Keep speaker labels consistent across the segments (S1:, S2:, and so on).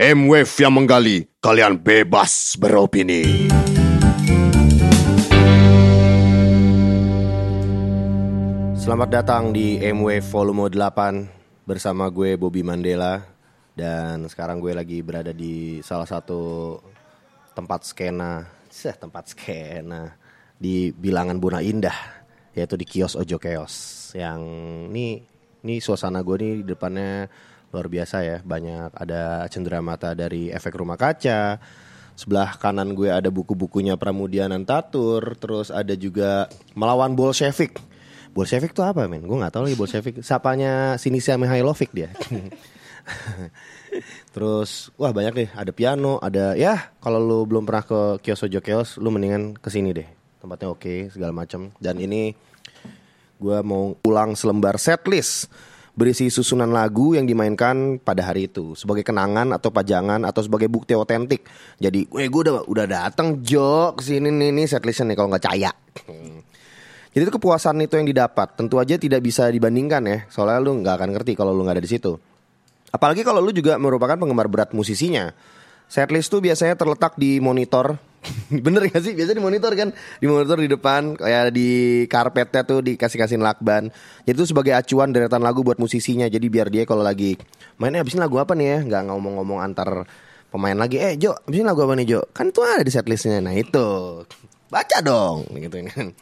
S1: M-Wave yang menggali, kalian bebas beropini.
S2: Selamat datang di M-Wave Volume 8 bersama gue Bobby Mandela dan sekarang gue lagi berada di salah satu tempat skena, seh tempat skena di bilangan Buna Indah yaitu di kios Ojo Keos yang ini ini suasana gue nih di depannya luar biasa ya banyak ada cenderamata dari efek rumah kaca sebelah kanan gue ada buku-bukunya Pramudia Nantatur terus ada juga melawan Bolshevik Bolshevik tuh apa men? Gue nggak tahu lagi Bolshevik. Sapanya Sinisia Mihailovic dia. Terus wah banyak deh. Ada piano, ada ya kalau lu belum pernah ke kios Ojo Kios, lu mendingan ke sini deh. Tempatnya oke segala macam. Dan ini gue mau ulang selembar setlist berisi susunan lagu yang dimainkan pada hari itu sebagai kenangan atau pajangan atau sebagai bukti otentik. Jadi, gue udah udah datang Jo ke sini nih nih setlistnya nih kalau nggak caya. Jadi itu kepuasan itu yang didapat tentu aja tidak bisa dibandingkan ya. Soalnya lu nggak akan ngerti kalau lu nggak ada di situ. Apalagi kalau lu juga merupakan penggemar berat musisinya. Setlist tuh biasanya terletak di monitor. Bener gak sih? Biasanya di monitor kan, di monitor di depan kayak di karpetnya tuh dikasih-kasihin lakban. Jadi itu sebagai acuan deretan lagu buat musisinya. Jadi biar dia kalau lagi mainnya abisin lagu apa nih ya, nggak ngomong-ngomong antar pemain lagi. Eh Jo, abisin lagu apa nih Jo? Kan itu ada di setlistnya. Nah itu baca dong, gitu kan.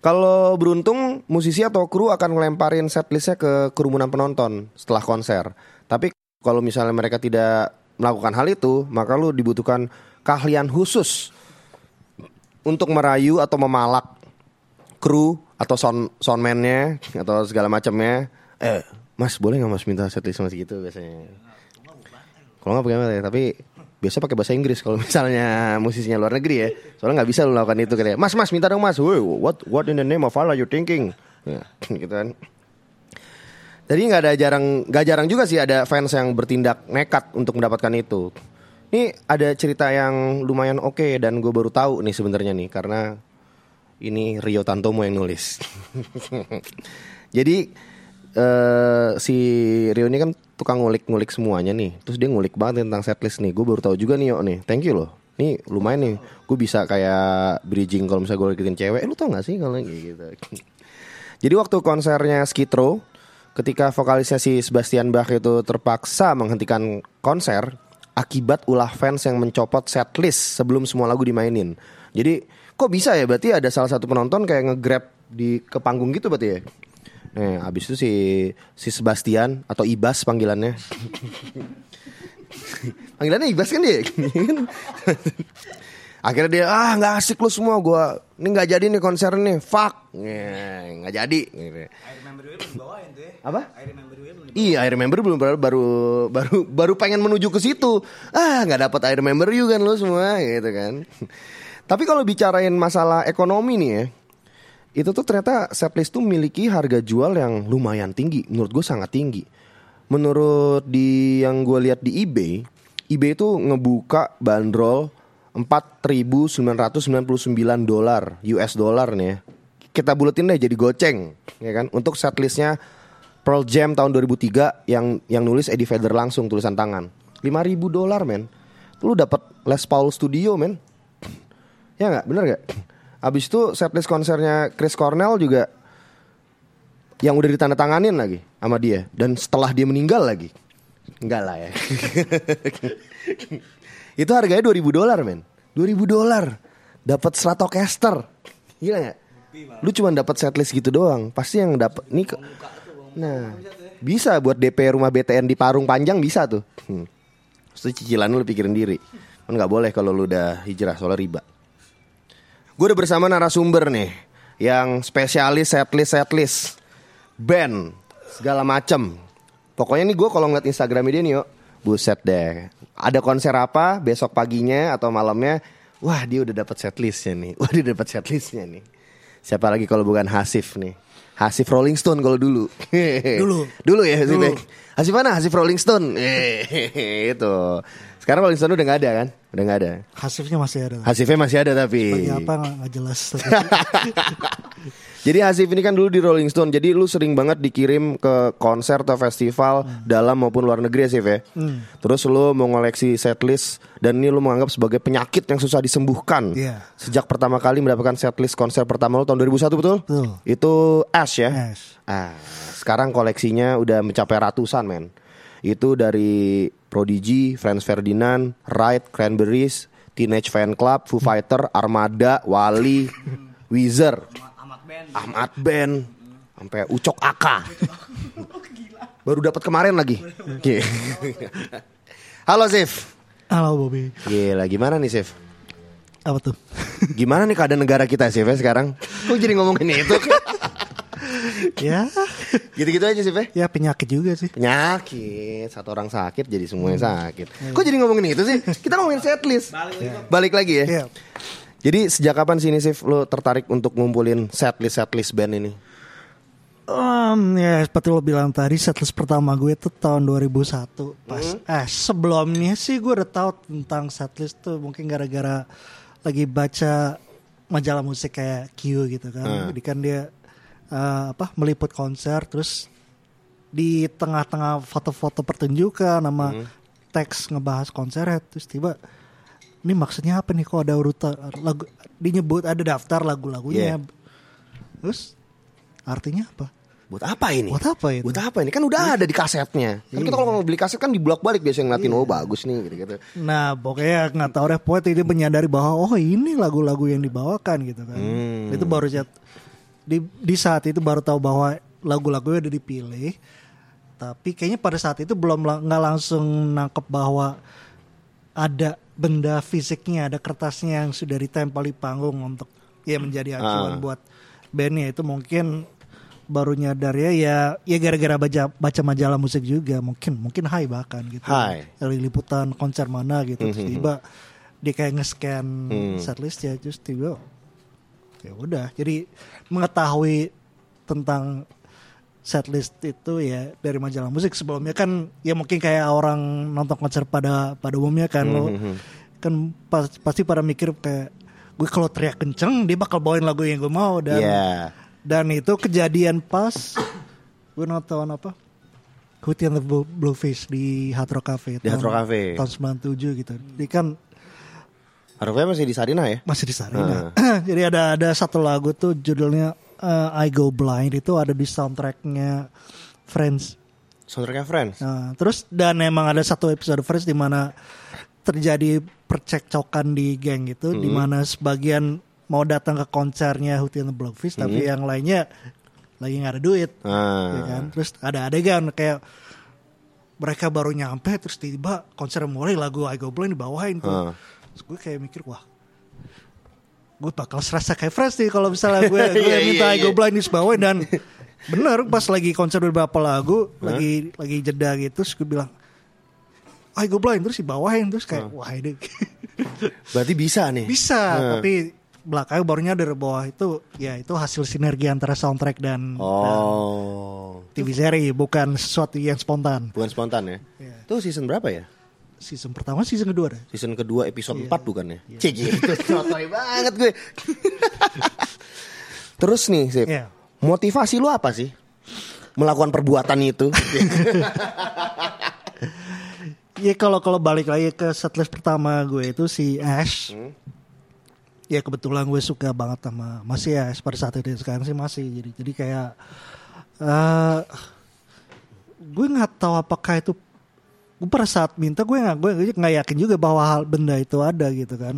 S2: Kalau beruntung, musisi atau kru akan ngelemparin setlistnya ke kerumunan penonton setelah konser. Tapi kalau misalnya mereka tidak melakukan hal itu, maka lu dibutuhkan keahlian khusus untuk merayu atau memalak kru atau sound soundman-nya atau segala macamnya. Eh, Mas boleh nggak Mas minta setlist Mas gitu biasanya? Kalau nggak pakai tapi biasa pakai bahasa Inggris kalau misalnya musisinya luar negeri ya. Soalnya nggak bisa lu lakukan itu kayak, Mas Mas minta dong Mas. Woi, what what in the name of Allah you thinking? Ya, gitu kan. Jadi nggak ada jarang nggak jarang juga sih ada fans yang bertindak nekat untuk mendapatkan itu. Ini ada cerita yang lumayan oke dan gue baru tahu nih sebenarnya nih karena ini Rio Tantomo yang nulis. Jadi eh si Rio ini kan tukang ngulik-ngulik semuanya nih. Terus dia ngulik banget tentang setlist nih. Gue baru tahu juga nih, yo nih. Thank you loh. Nih lumayan nih. Gue bisa kayak bridging kalau misalnya gue deketin cewek. Eh, lu tau gak sih kalau gitu. Jadi waktu konsernya Skitro, ketika vokalisnya si Sebastian Bach itu terpaksa menghentikan konser akibat ulah fans yang mencopot setlist sebelum semua lagu dimainin. Jadi kok bisa ya? Berarti ada salah satu penonton kayak nge-grab di ke panggung gitu berarti ya? Nih, abis itu si si Sebastian atau Ibas panggilannya. panggilannya Ibas kan dia. Akhirnya dia ah nggak asik lu semua gua ini nggak jadi nih konser nih fuck nggak jadi. Gitu. Apa? Iya, I remember belum baru baru baru baru pengen menuju ke situ. Ah, nggak dapat I remember you kan lu semua gitu kan. Tapi kalau bicarain masalah ekonomi nih ya, itu tuh ternyata setlist tuh memiliki harga jual yang lumayan tinggi. Menurut gue sangat tinggi. Menurut di yang gue lihat di eBay, eBay itu ngebuka bandrol 4.999 dolar US dollar nih ya. Kita buletin deh jadi goceng, ya kan? Untuk setlistnya Pearl Jam tahun 2003 yang yang nulis Eddie Vedder langsung tulisan tangan. 5.000 dolar men. Lu dapat Les Paul Studio men. Ya nggak, bener nggak? Abis itu setlist konsernya Chris Cornell juga yang udah ditandatanganin lagi sama dia dan setelah dia meninggal lagi. Enggak lah ya. itu harganya 2000 dolar men. 2000 dolar dapat Stratocaster. Gila gak? Lu cuma dapat setlist gitu doang. Pasti yang dapat nih Nah, bisa buat DP rumah BTN di Parung Panjang bisa tuh. Hmm. Terus cicilan lu pikirin diri. Kan nggak boleh kalau lu udah hijrah soalnya riba. Gue udah bersama narasumber nih yang spesialis setlist setlist band segala macem. Pokoknya nih gue kalau ngeliat Instagramnya dia nih yuk, buset deh. Ada konser apa besok paginya atau malamnya? Wah dia udah dapat setlistnya nih. Wah dia dapat setlistnya nih. Siapa lagi kalau bukan Hasif nih? Hasif Rolling Stone kalau dulu.
S3: Dulu.
S2: dulu ya Hasif.
S3: Dulu.
S2: ya? Hasif mana? Hasif Rolling Stone. itu. Sekarang Rolling Stone udah nggak ada kan? Udah nggak ada.
S3: Hasifnya masih ada.
S2: Hasifnya masih ada tapi.
S3: Bagi apa nggak jelas.
S2: Jadi Hasif ini kan dulu di Rolling Stone. Jadi lu sering banget dikirim ke konser atau festival
S3: Hmm.
S2: dalam maupun luar negeri Hasif ya. Terus lu mau ngoleksi setlist dan ini lu menganggap sebagai penyakit yang susah disembuhkan.
S3: Iya.
S2: Sejak pertama kali mendapatkan setlist konser pertama lu tahun 2001 betul?
S3: Betul.
S2: Itu Ash ya.
S3: Ash.
S2: Ah, sekarang koleksinya udah mencapai ratusan men. Itu dari Prodigy, Franz Ferdinand, Right, Cranberries, Teenage Fan Club, Foo Fighter, Armada, Wali, Weezer, Ahmad Ben, sampai Ucok Aka. Baru dapat kemarin lagi. Oke. Halo Sif.
S3: Halo Bobby.
S2: Gila, gimana nih Sif?
S3: Apa tuh?
S2: Gimana nih keadaan negara kita Sif ya sekarang? Kok jadi ngomongin itu?
S3: ya,
S2: Gitu-gitu aja Sif ya?
S3: ya penyakit juga sih.
S2: Penyakit Satu orang sakit jadi semuanya sakit Kok jadi ngomongin itu sih? Kita ngomongin setlist Balik lagi ya
S3: Iya.
S2: Jadi sejak kapan sini Sif Lo tertarik untuk ngumpulin setlist-setlist band ini?
S3: Um, ya seperti lo bilang tadi setlist pertama gue itu tahun 2001 pas eh sebelumnya sih gue udah tahu tentang setlist tuh mungkin gara-gara lagi baca majalah musik kayak Q gitu kan. Jadi kan dia eh, apa meliput konser terus di tengah-tengah foto-foto pertunjukan nama teks ngebahas konsernya terus tiba ini maksudnya apa nih kok ada urutan lagu dinyebut ada daftar lagu-lagunya terus artinya apa
S2: Buat apa ini?
S3: Buat apa itu?
S2: Buat apa ini? Kan udah ada di kasetnya Kan kita kalau mau beli kaset kan dibolak balik biasanya ngeliatin Oh bagus nih gitu-gitu
S3: Nah pokoknya nggak tahu deh poet ini menyadari bahwa oh ini lagu-lagu yang dibawakan gitu kan.
S2: Hmm.
S3: Itu baru saat di di saat itu baru tahu bahwa lagu-lagunya udah dipilih. Tapi kayaknya pada saat itu belum nggak langsung nangkep bahwa ada benda fisiknya, ada kertasnya yang sudah ditempel di panggung untuk ya menjadi acuan
S2: Ah.
S3: buat bandnya. Itu mungkin baru nyadar ya ya ya gara-gara baca baca majalah musik juga. Mungkin mungkin high bahkan gitu.
S2: Hai.
S3: dari liputan konser mana gitu.
S2: Hmm,
S3: terus tiba dia kayak nge-scan setlist ya terus tiba ya udah. Jadi mengetahui tentang setlist itu ya dari majalah musik sebelumnya kan ya mungkin kayak orang nonton konser pada pada umumnya kan lo kan pas- pasti pada mikir kayak gue kalau teriak kenceng dia bakal bawain lagu yang gue mau dan
S2: Iya
S3: dan itu kejadian pas gue nonton apa Hootie and the Bluefish di Hard Rock Cafe
S2: Di Hard Rock Cafe.
S3: tahun 97 gitu. Jadi kan
S2: Harusnya masih di Sarina ya?
S3: masih di Sarina. Jadi ada ada satu lagu tuh judulnya uh, I Go Blind itu ada di soundtracknya Friends.
S2: Soundtracknya Friends
S3: Nah, terus dan emang ada satu episode Friends di mana terjadi percekcokan di geng itu di mana sebagian mau datang ke konsernya Hootie and the Blowfish tapi yang lainnya lagi nggak ada duit.
S2: Ah.
S3: ya kan? Terus ada adegan kayak mereka baru nyampe terus tiba konser mulai lagu I Go Blind dibawain tuh.
S2: Ah.
S3: Terus gue kayak mikir wah gue bakal serasa kayak Fresh nih kalau misalnya gue gue
S2: Iya,
S3: minta
S2: iya,
S3: I Go
S2: iya.
S3: Blind dibawain dan bener pas lagi konser beberapa lagu lagi lagi jeda gitu terus gue bilang I Go Blind terus dibawain terus kayak wah ini
S2: Berarti bisa nih
S3: bisa
S2: Hmm.
S3: tapi belakangnya baru nyadar bahwa itu ya itu hasil sinergi antara soundtrack dan, dan
S2: Oh
S3: TV seri bukan sesuatu yang spontan.
S2: Bukan spontan ya
S3: Iya.
S2: Itu season berapa ya?
S3: Season pertama, season kedua deh.
S2: Season kedua episode
S3: Iya.
S2: 4 bukan ya? Cik gitu, sotoy banget gue. Terus nih, Sip.
S3: Iya.
S2: Motivasi lu apa sih? Melakukan perbuatan itu.
S3: Ya kalau kalau balik lagi ke setlist pertama gue itu si Ash. Ya kebetulan gue suka banget sama masih Ash pada saat itu sekarang sih masih jadi jadi kayak eh gue nggak tahu apakah itu gue pada saat minta gue nggak gue nggak yakin juga bahwa hal benda itu ada gitu kan.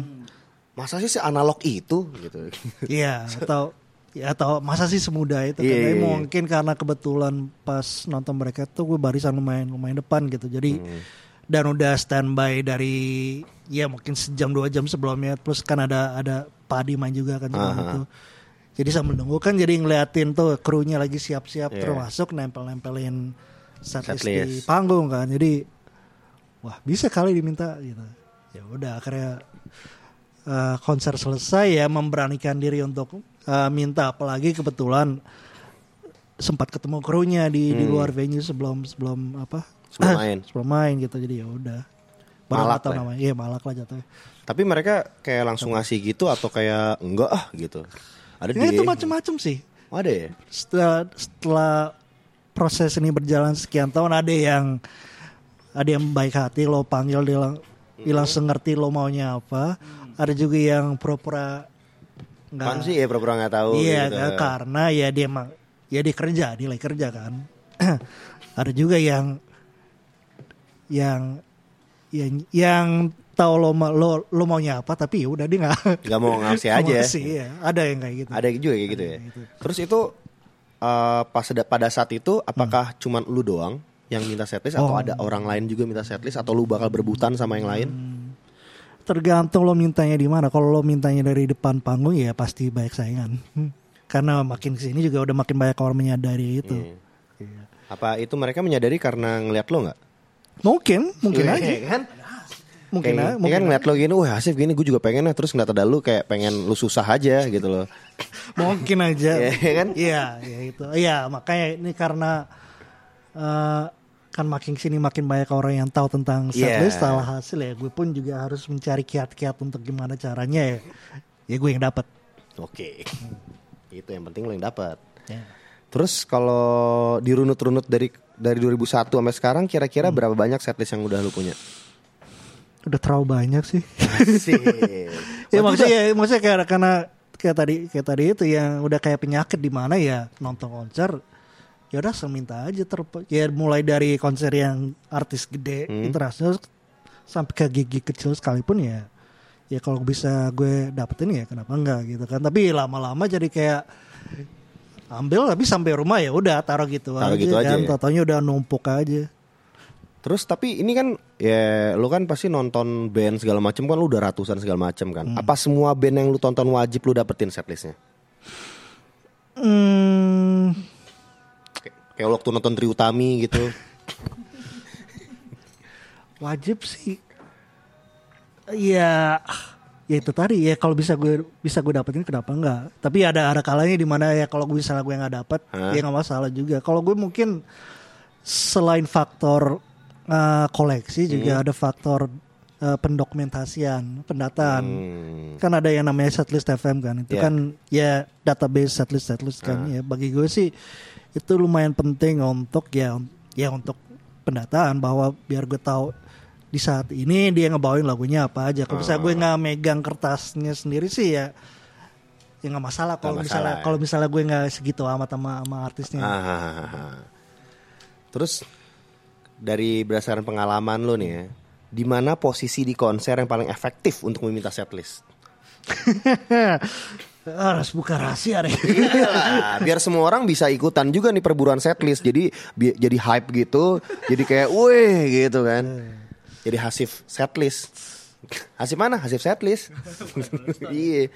S2: Masa sih si analog itu gitu.
S3: Iya atau ya atau masa sih semudah itu kan
S2: Iya,
S3: Tapi
S2: iya, iya.
S3: mungkin karena kebetulan pas nonton mereka tuh gue barisan lumayan lumayan depan gitu jadi
S2: Hmm.
S3: dan udah standby dari ya mungkin sejam dua jam sebelumnya terus kan ada ada padi main juga kan sebelum
S2: Aha.
S3: itu jadi sambil nunggu kan jadi ngeliatin tuh krunya lagi siap-siap
S2: Iya.
S3: termasuk nempel-nempelin setlist di panggung kan jadi wah bisa kali diminta gitu ya udah akhirnya eh, konser selesai ya memberanikan diri untuk eh, minta apalagi kebetulan sempat ketemu krunya di di luar venue sebelum sebelum apa
S2: Hmm. Sebelum main.
S3: sebelum main gitu jadi ya udah
S2: Malak lah ya.
S3: namanya iya malak lah jatuhnya
S2: Tapi mereka kayak langsung ngasih gitu atau kayak enggak ah gitu. Ada
S3: ya
S2: dia.
S3: itu macam-macam sih
S2: Oh, ada ya?
S3: setelah setelah proses ini berjalan sekian tahun ada yang ada yang baik hati lo panggil dia lang- dia langsung ngerti lo maunya apa ada juga yang pura-pura nggak
S2: sih ya pura-pura nggak tahu.
S3: iya
S2: gitu.
S3: kan, karena ya dia emang ya dia kerja dia lagi kerja kan ada juga yang yang yang yang tahu lo lo lo maunya apa tapi ya udah dia nggak
S2: Gak mau ngasih
S3: nggak
S2: aja.
S3: ngasih, iya. ada yang kayak gitu
S2: Ada juga kayak gitu ya.
S3: gitu.
S2: Terus itu eh, pas ada- pada saat itu apakah
S3: Hmm.
S2: cuman lu doang yang minta setlist atau
S3: Oh.
S2: ada orang lain juga minta setlist atau lu bakal berebutan sama yang lain?
S3: tergantung lo mintanya di mana. Kalau lo mintanya dari depan panggung ya pasti banyak saingan. Hmm. Karena makin ke sini juga udah makin banyak orang menyadari itu.
S2: Iya. Apa itu mereka menyadari karena ngeliat lo nggak?
S3: Mungkin, mungkin
S2: Iya,
S3: aja.
S2: kan?
S3: Mungkin
S2: Kayak-
S3: aja. Mungkin
S2: kan ngeliat lo gini, wah Asif gini gue juga pengen ya Terus ngeliat ada lu kayak pengen lu susah aja gitu loh
S3: mungkin aja.
S2: Iya kan?
S3: Iya, ya itu. Iya, makanya ini karena eh, kan makin sini makin banyak orang yang tahu tentang
S2: Iya.
S3: setlist setelah hasil ya gue pun juga harus mencari kiat-kiat untuk gimana caranya ya. Ya gue yang dapat.
S2: Oke Itu yang penting lo yang dapat
S3: Ya.
S2: Terus kalau dirunut-runut dari dari 2001 sampai sekarang
S3: Hmm.
S2: kira-kira berapa banyak setlist yang udah lu punya?
S3: Udah terlalu banyak sih. Ya maksudnya ya, maksudnya kayak karena kayak tadi kayak tadi itu yang udah kayak penyakit di mana ya nonton konser ya udah seminta aja ter ya mulai dari konser yang artis gede internasional sampai ke gigi kecil sekalipun ya ya kalau bisa gue dapetin ya kenapa enggak gitu kan tapi lama-lama jadi kayak ambil tapi sampai rumah ya udah taruh gitu
S2: Taruh
S3: aja
S2: gitu aja
S3: kan
S2: ya?
S3: totonya udah numpuk aja
S2: Terus tapi ini kan ya lu kan pasti nonton band segala macam kan lu udah ratusan segala macam kan.
S3: Hmm.
S2: Apa semua band yang lu tonton wajib lu dapetin setlistnya?
S3: hmm,
S2: Kayak, waktu nonton Tri Utami gitu.
S3: wajib sih ya ya itu tadi ya kalau bisa gue bisa gue dapetin kenapa enggak tapi ada ada kalanya di mana ya kalau gue misalnya gue nggak dapat
S2: Hah?
S3: ya nggak masalah juga kalau gue mungkin selain faktor eh, koleksi juga ada faktor eh, pendokumentasian pendataan
S2: Hmm.
S3: kan ada yang namanya setlist FM kan itu
S2: Ya.
S3: kan ya database setlist setlist kan ya bagi gue sih itu lumayan penting untuk ya ya untuk pendataan bahwa biar gue tahu di saat ini dia ngebawain lagunya apa aja kalau misalnya gue nggak megang kertasnya sendiri sih ya ya nggak masalah kalau misalnya
S2: ya.
S3: kalau misalnya gue nggak segitu amat sama sama artisnya
S2: Ah. Terus dari berdasarkan pengalaman lu nih ya, di mana posisi di konser yang paling efektif untuk meminta setlist?
S3: harus buka rahasia deh
S2: Iyalah, biar semua orang bisa ikutan juga nih perburuan setlist. Jadi bi- jadi hype gitu, jadi kayak weh gitu kan. Jadi Hasif setlist. Hasif mana? Hasif setlist. Iya.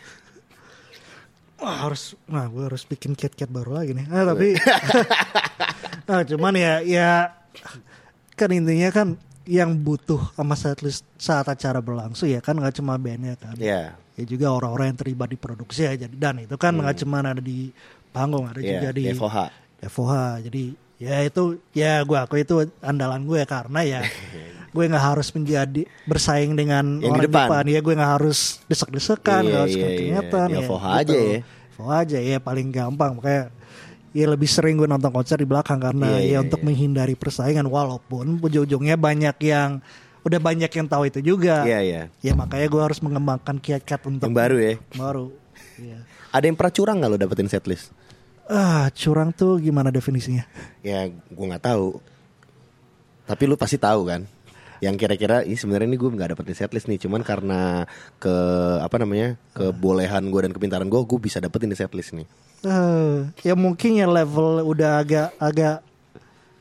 S3: Wah harus, nah gue harus bikin cat-cat baru lagi nih. Nah, tapi, nah, cuman ya, ya kan intinya kan yang butuh sama setlist saat acara berlangsung ya kan nggak cuma bandnya kan.
S2: Iya.
S3: Ya juga orang-orang yang terlibat di produksi ya. Jadi dan itu kan nggak cuma ada di panggung, ada
S2: Hmm. Iya,
S3: juga di
S2: FOH.
S3: FOH. Jadi ya itu ya gue aku itu andalan gue karena ya gue nggak harus menjadi bersaing dengan
S2: Yang di
S3: orang
S2: depan.
S3: ya gue nggak harus desek-desekan
S2: Iya,
S3: nggak harus
S2: iya, iya.
S3: keringetan
S2: Ya, FOH aja ya.
S3: FOH aja ya paling gampang makanya ya lebih sering gue nonton konser di belakang karena
S2: Iya,
S3: ya untuk
S2: iya.
S3: menghindari persaingan walaupun ujung-ujungnya banyak yang udah banyak yang tahu itu juga
S2: Iya, iya.
S3: ya makanya gue harus mengembangkan kiat-kiat untuk
S2: Yang baru ya.
S3: baru Iya.
S2: Ada yang pernah curang nggak lo dapetin setlist?
S3: ah curang tuh gimana definisinya
S2: Ya, gue nggak tahu. Tapi lu pasti tahu kan? Yang kira-kira ini sebenarnya ini gue nggak dapetin setlist nih, cuman karena ke apa namanya kebolehan gue dan kepintaran gue, gue bisa dapetin di setlist nih.
S3: Eh, ya mungkin ya level udah agak agak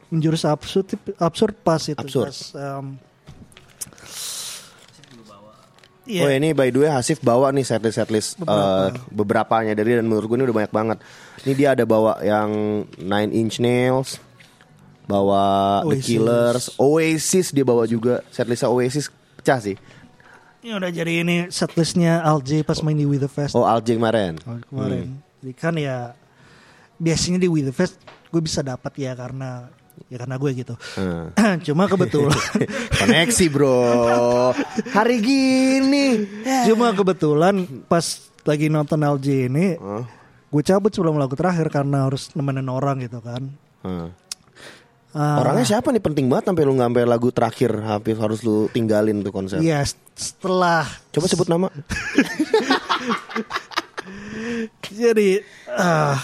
S3: menjurus absurd absurd pas itu
S2: Absurd.
S3: pas em, Iya.
S2: Oh ini by the way Hasif bawa nih setlist setlist
S3: Beberapa.
S2: eh, beberapanya dari dan menurut gue ini udah banyak banget. Ini dia ada bawa yang Nine Inch Nails, bawa The
S3: Oasis.
S2: Killers, Oasis dia bawa juga setlistnya Oasis pecah sih.
S3: Ini udah jadi ini setlistnya Alj pas main di With the Fest
S2: Oh Al Jing kemarin.
S3: Oh, kemarin. Jadi kan ya biasanya di With the Fest gue bisa dapat ya karena ya karena gue gitu.
S2: Hmm.
S3: Cuma kebetulan
S2: Koneksi bro. Hari gini.
S3: cuma kebetulan pas lagi nonton LJ ini
S2: Oh.
S3: gue cabut sebelum lagu terakhir karena harus nemenin orang gitu kan.
S2: Hmm.
S3: Ah,
S2: Orangnya siapa nih? Penting banget sampai lu sampai lagu terakhir hampir harus lu tinggalin tuh konser.
S3: Iya setelah
S2: Coba sebut nama.
S3: jadi ah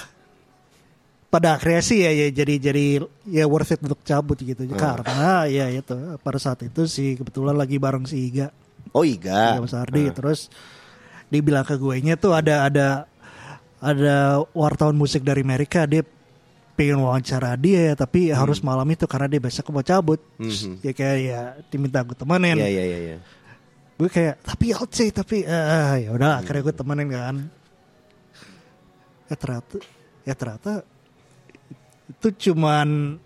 S3: pada akhirnya sih ya, ya jadi jadi ya worth it untuk cabut gitu. Karena ya itu pada saat itu sih kebetulan lagi bareng si Iga.
S2: Oh Iga.
S3: Iga Mas Ardi. Terus dia bilang ke gue nya tuh ada ada ada wartawan musik dari Amerika. Dia pengen wawancara dia tapi harus malam itu karena dia besok mau cabut Terus ya kayak ya diminta gue temenin
S2: Iya iya iya. iya.
S3: gue kayak tapi LC tapi eh ya udah akhirnya gue temenin kan ya ternyata ya ternyata itu cuman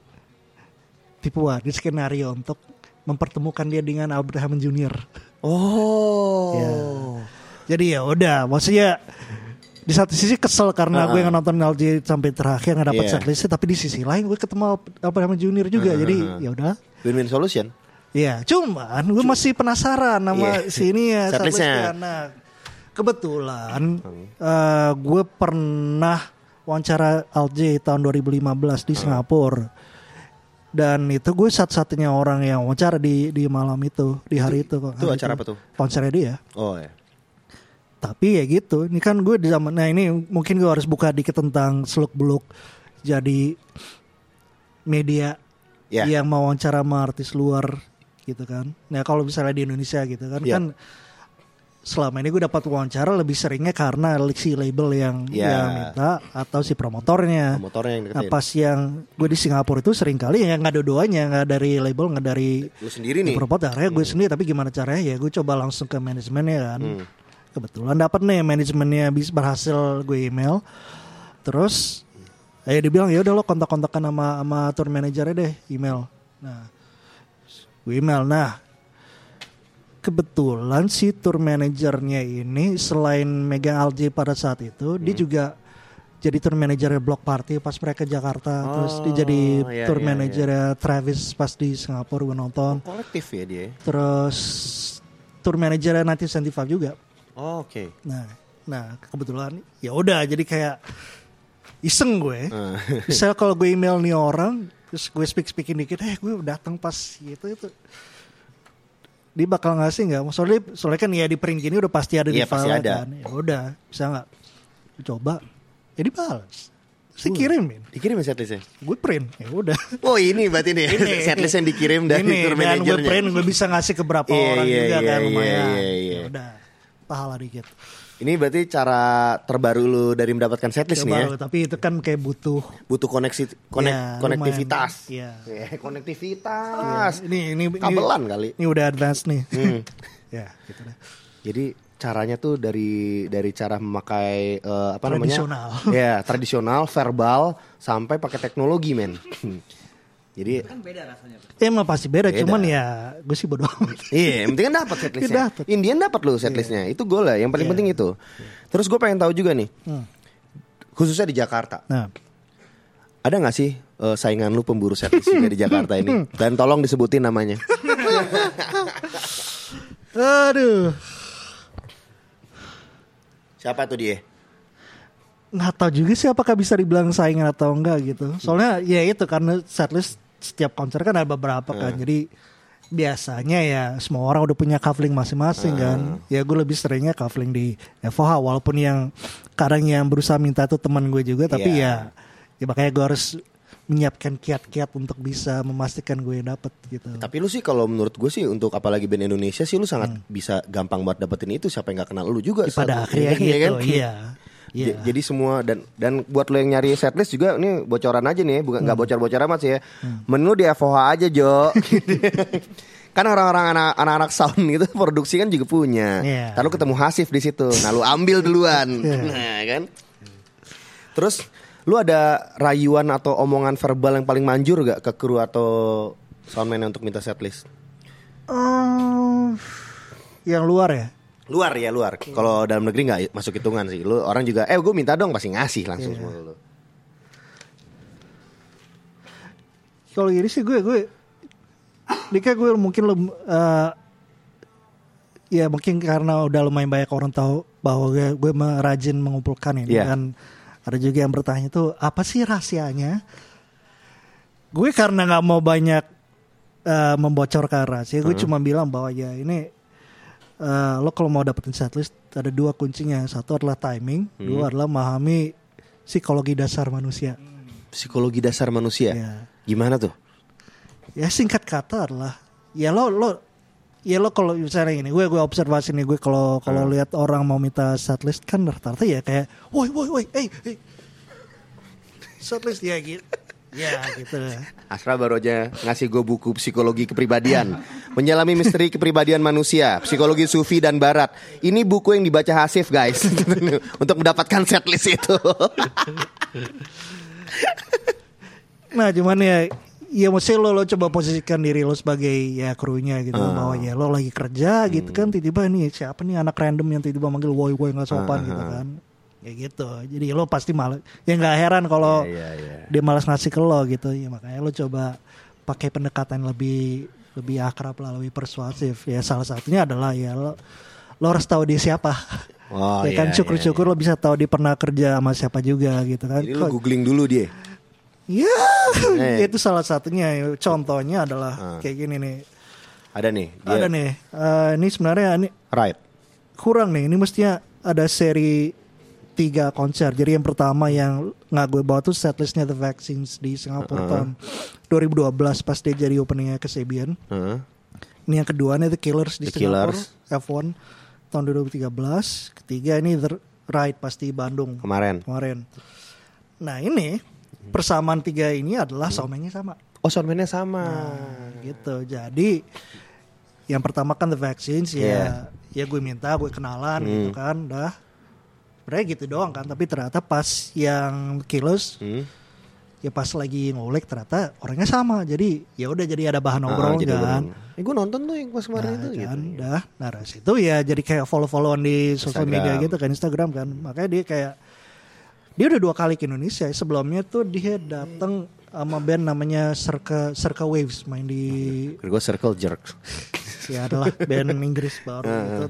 S3: tipuan di skenario untuk mempertemukan dia dengan Abraham Junior
S2: Oh.
S3: Ya. jadi ya udah maksudnya di satu sisi kesel karena gue nggak nonton LJ sampai terakhir nggak dapat
S2: Iya.
S3: setlistnya tapi di sisi lain gue ketemu Abraham Junior juga jadi ya udah
S2: Win-win solution.
S3: Iya, cuman gue masih penasaran sama
S2: Iya.
S3: si ini ya
S2: Setlistnya.
S3: Nah, kebetulan eh, gue pernah wawancara LJ tahun 2015 di Singapura. Dan itu gue satu-satunya orang yang wawancara di di malam itu, di hari itu, kok.
S2: itu
S3: Hari
S2: acara apa tuh?
S3: Konsernya dia.
S2: Oh ya.
S3: Tapi ya gitu, ini kan gue di zaman nah ini mungkin gue harus buka dikit tentang seluk beluk jadi media
S2: Ya.
S3: yang mau wawancara sama artis luar gitu kan. Nah kalau misalnya di Indonesia gitu kan
S2: Ya.
S3: kan selama ini gue dapat wawancara lebih seringnya karena si label yang
S2: Ya.
S3: yang minta atau si promotornya.
S2: Motornya yang
S3: Nah pas yang gue di Singapura itu sering kali ya nggak dua-duanya nggak dari label nggak dari
S2: Lu sendiri nih.
S3: promotor akhirnya gue sendiri tapi gimana caranya ya gue coba langsung ke manajemennya kan
S2: Hmm.
S3: Kebetulan dapat nih manajemennya bis berhasil gue email. Terus eh dibilang ya udah lo kontak-kontakan sama sama tour manajernya deh email. Nah gue email. Nah kebetulan si tour manajernya ini selain megang LJ pada saat itu dia
S2: Hmm.
S3: juga jadi tour manajernya Block Party pas mereka ke Jakarta. Terus dia jadi
S2: Oh, iya,
S3: tour
S2: iya,
S3: manajernya Travis pas di Singapura gue nonton.
S2: Kolektif ya dia.
S3: terus tour manajernya 1975 juga
S2: Oh, Oke.
S3: Nah, nah kebetulan ya udah jadi kayak iseng gue.
S2: Ah.
S3: Misalnya kalau gue email nih orang, terus gue speak speaking dikit, eh gue datang pas gitu itu. Dia bakal ngasih nggak? Soalnya, soalnya kan ya di print gini udah pasti ada di
S2: Iya, pasti
S3: file
S2: ada.
S3: kan. Ya udah, bisa nggak? Gue Coba, ya dibalas. Terus dikirimin.
S2: Dikirim ya setlistnya?
S3: Gue print, ya udah.
S2: Oh ini berarti nih
S3: Ini.
S2: setlist yang dikirim dari
S3: Ini,
S2: tour
S3: dan gue
S2: manajernya.
S3: print, gue bisa ngasih ke berapa
S2: Iya,
S3: orang
S2: iya,
S3: juga
S2: iya,
S3: kan
S2: iya,
S3: lumayan.
S2: iya, iya.
S3: Ya udah, pahala dikit.
S2: Ini berarti cara terbaru lu dari mendapatkan setlist nih ya.
S3: Tapi itu kan kayak butuh
S2: Butuh koneksi konek,
S3: Ya,
S2: konektivitas.
S3: Iya.
S2: Eh, konektivitas.
S3: Ini ini ini-
S2: Kabelan kali.
S3: Ini udah advance nih.
S2: Hmm.
S3: ya, gitu deh.
S2: Jadi caranya tuh dari dari cara memakai eh, apa
S3: Tradisional.
S2: namanya? Ya, tradisional, verbal sampai pakai teknologi, men. Jadi
S3: Ya emang pasti beda,
S2: Beda.
S3: cuman ya gue sih bodo amat.
S2: Iya, yang penting kan dapat setlistnya.
S3: Iya, dapet.
S2: Indian dapat lo setlistnya. Itu gue lah. Yang paling
S3: Iya.
S2: penting itu. Terus gue pengen tahu juga nih,
S3: Hmm.
S2: khususnya di Jakarta.
S3: Nah,
S2: Ada nggak sih eh, saingan lu pemburu setlist juga di Jakarta ini? Dan tolong disebutin namanya.
S3: aduh,
S2: Siapa tuh dia?
S3: Nggak tahu juga sih apakah bisa dibilang saingan atau enggak gitu. Soalnya ya itu karena setlist setiap konser kan ada beberapa kan, jadi biasanya ya semua orang udah punya kafling masing-masing kan. Ya gue lebih seringnya kafling di FOH walaupun yang kadang yang berusaha minta itu teman gue juga, tapi
S2: Iya.
S3: ya ya makanya gue harus menyiapkan kiat-kiat untuk bisa memastikan gue dapet gitu.
S2: Tapi lu sih kalau menurut gue sih untuk apalagi band Indonesia sih lu sangat bisa gampang banget dapetin itu siapa yang nggak kenal lu juga.
S3: Ya, pada akhirnya
S2: Iya
S3: gitu,
S2: kan?
S3: iya. Iya.
S2: Jadi semua dan dan buat lo yang nyari setlist juga ini bocoran aja nih, bukan
S3: Hmm.
S2: nggak bocor-bocor amat sih ya. Menu di FOH aja Jo. kan orang-orang anak- anak-anak sound gitu produksi kan juga punya.
S3: Iya.
S2: Lalu ketemu Hasif di situ. Nah lu ambil duluan.
S3: Iya.
S2: Nah kan. Terus lu ada rayuan atau omongan verbal yang paling manjur gak ke kru atau soundman untuk minta setlist?
S3: Oh, yang luar ya.
S2: Luar ya luar. Kalau dalam negeri nggak masuk hitungan sih. Lu orang juga, eh gue minta dong pasti ngasih langsung
S3: Iya.
S2: semua lu.
S3: Kalau gini sih gue gue Dika gue mungkin lem, eh, ya mungkin karena udah lumayan banyak orang tahu bahwa gue gue rajin mengumpulkan ini
S2: Iya.
S3: dan ada juga yang bertanya tuh apa sih rahasianya gue karena nggak mau banyak eh, membocorkan rahasia gue cuma bilang bahwa ya ini eh, lo kalau mau dapetin setlist ada dua kuncinya satu adalah timing dua adalah memahami psikologi dasar manusia
S2: Psikologi dasar manusia.
S3: Ya.
S2: Gimana tuh?
S3: ya singkat kata adalah ya lo lo ya lo kalau misalnya gini gue gue observasi nih gue kalau kalau lihat orang mau minta setlist kan rata-rata ya kayak woi woi woi hey, hey. setlist ya gitu ya gitu.
S2: Asra baru aja ngasih gue buku psikologi kepribadian. Menyelami misteri kepribadian manusia Psikologi Sufi dan Barat. Ini buku yang dibaca Hasif guys. Untuk mendapatkan setlist itu.
S3: Nah cuman ya ya mesti lo lo coba posisikan diri lo sebagai ya krunya gitu bahwa ya lo lagi kerja gitu kan tiba-tiba nih siapa nih anak random yang tiba-tiba manggil woi woi nggak sopan gitu kan ya gitu jadi lo pasti malas ya nggak heran kalau
S2: Iya, iya.
S3: dia malas ngasih ke lo gitu ya makanya lo coba pakai pendekatan lebih lebih akrab lah lebih persuasif ya salah satunya adalah ya lo lo harus tahu dia siapa
S2: Oh,
S3: ya kan
S2: iya,
S3: syukur-syukur lo bisa tahu dia pernah kerja sama siapa juga gitu kan
S2: Jadi
S3: Kok-
S2: googling dulu dia
S3: Ya,
S2: Eh.
S3: itu salah satunya. Contohnya adalah kayak gini nih.
S2: Ada nih dia
S3: Ada nih. eh, ini sebenarnya ini
S2: Right
S3: kurang nih. Ini mestinya ada seri tiga konser. Jadi yang pertama yang nggak gue bawa tuh setlistnya The Vaccines di Singapura tahun 2012 pas dia jadi openingnya ke Sabian.
S2: Heeh.
S3: Ini yang kedua nih The Killers di
S2: The
S3: Singapura
S2: Killers.
S3: F1 tahun 2013. Ketiga ini The Ride pasti Bandung
S2: Kemarin
S3: kemarin. Nah ini persamaan tiga ini adalah soundman-nya sama.
S2: Oh soundman-nya sama
S3: gitu jadi yang pertama kan the vaccines ya
S2: Iya.
S3: ya gue minta gue kenalan
S2: Hmm.
S3: gitu kan dah Sebenernya gitu doang kan tapi ternyata pas yang kilos
S2: Hmm.
S3: ya pas lagi ngulik ternyata orangnya sama jadi ya udah jadi ada bahan
S2: Ah,
S3: obrolan
S2: jadi
S3: kan.
S2: Eh gue nonton tuh yang pas kemarin
S3: Nah,
S2: itu gitu
S3: kan, dah. Nah dari situ ya jadi kayak follow followan di sosial media gitu kan Instagram kan. Makanya dia kayak dia udah dua kali ke Indonesia. Sebelumnya tuh dia datang sama band namanya Circa Circa Waves main di
S2: Gue circle jerk
S3: ya adalah band Inggris baru gitu.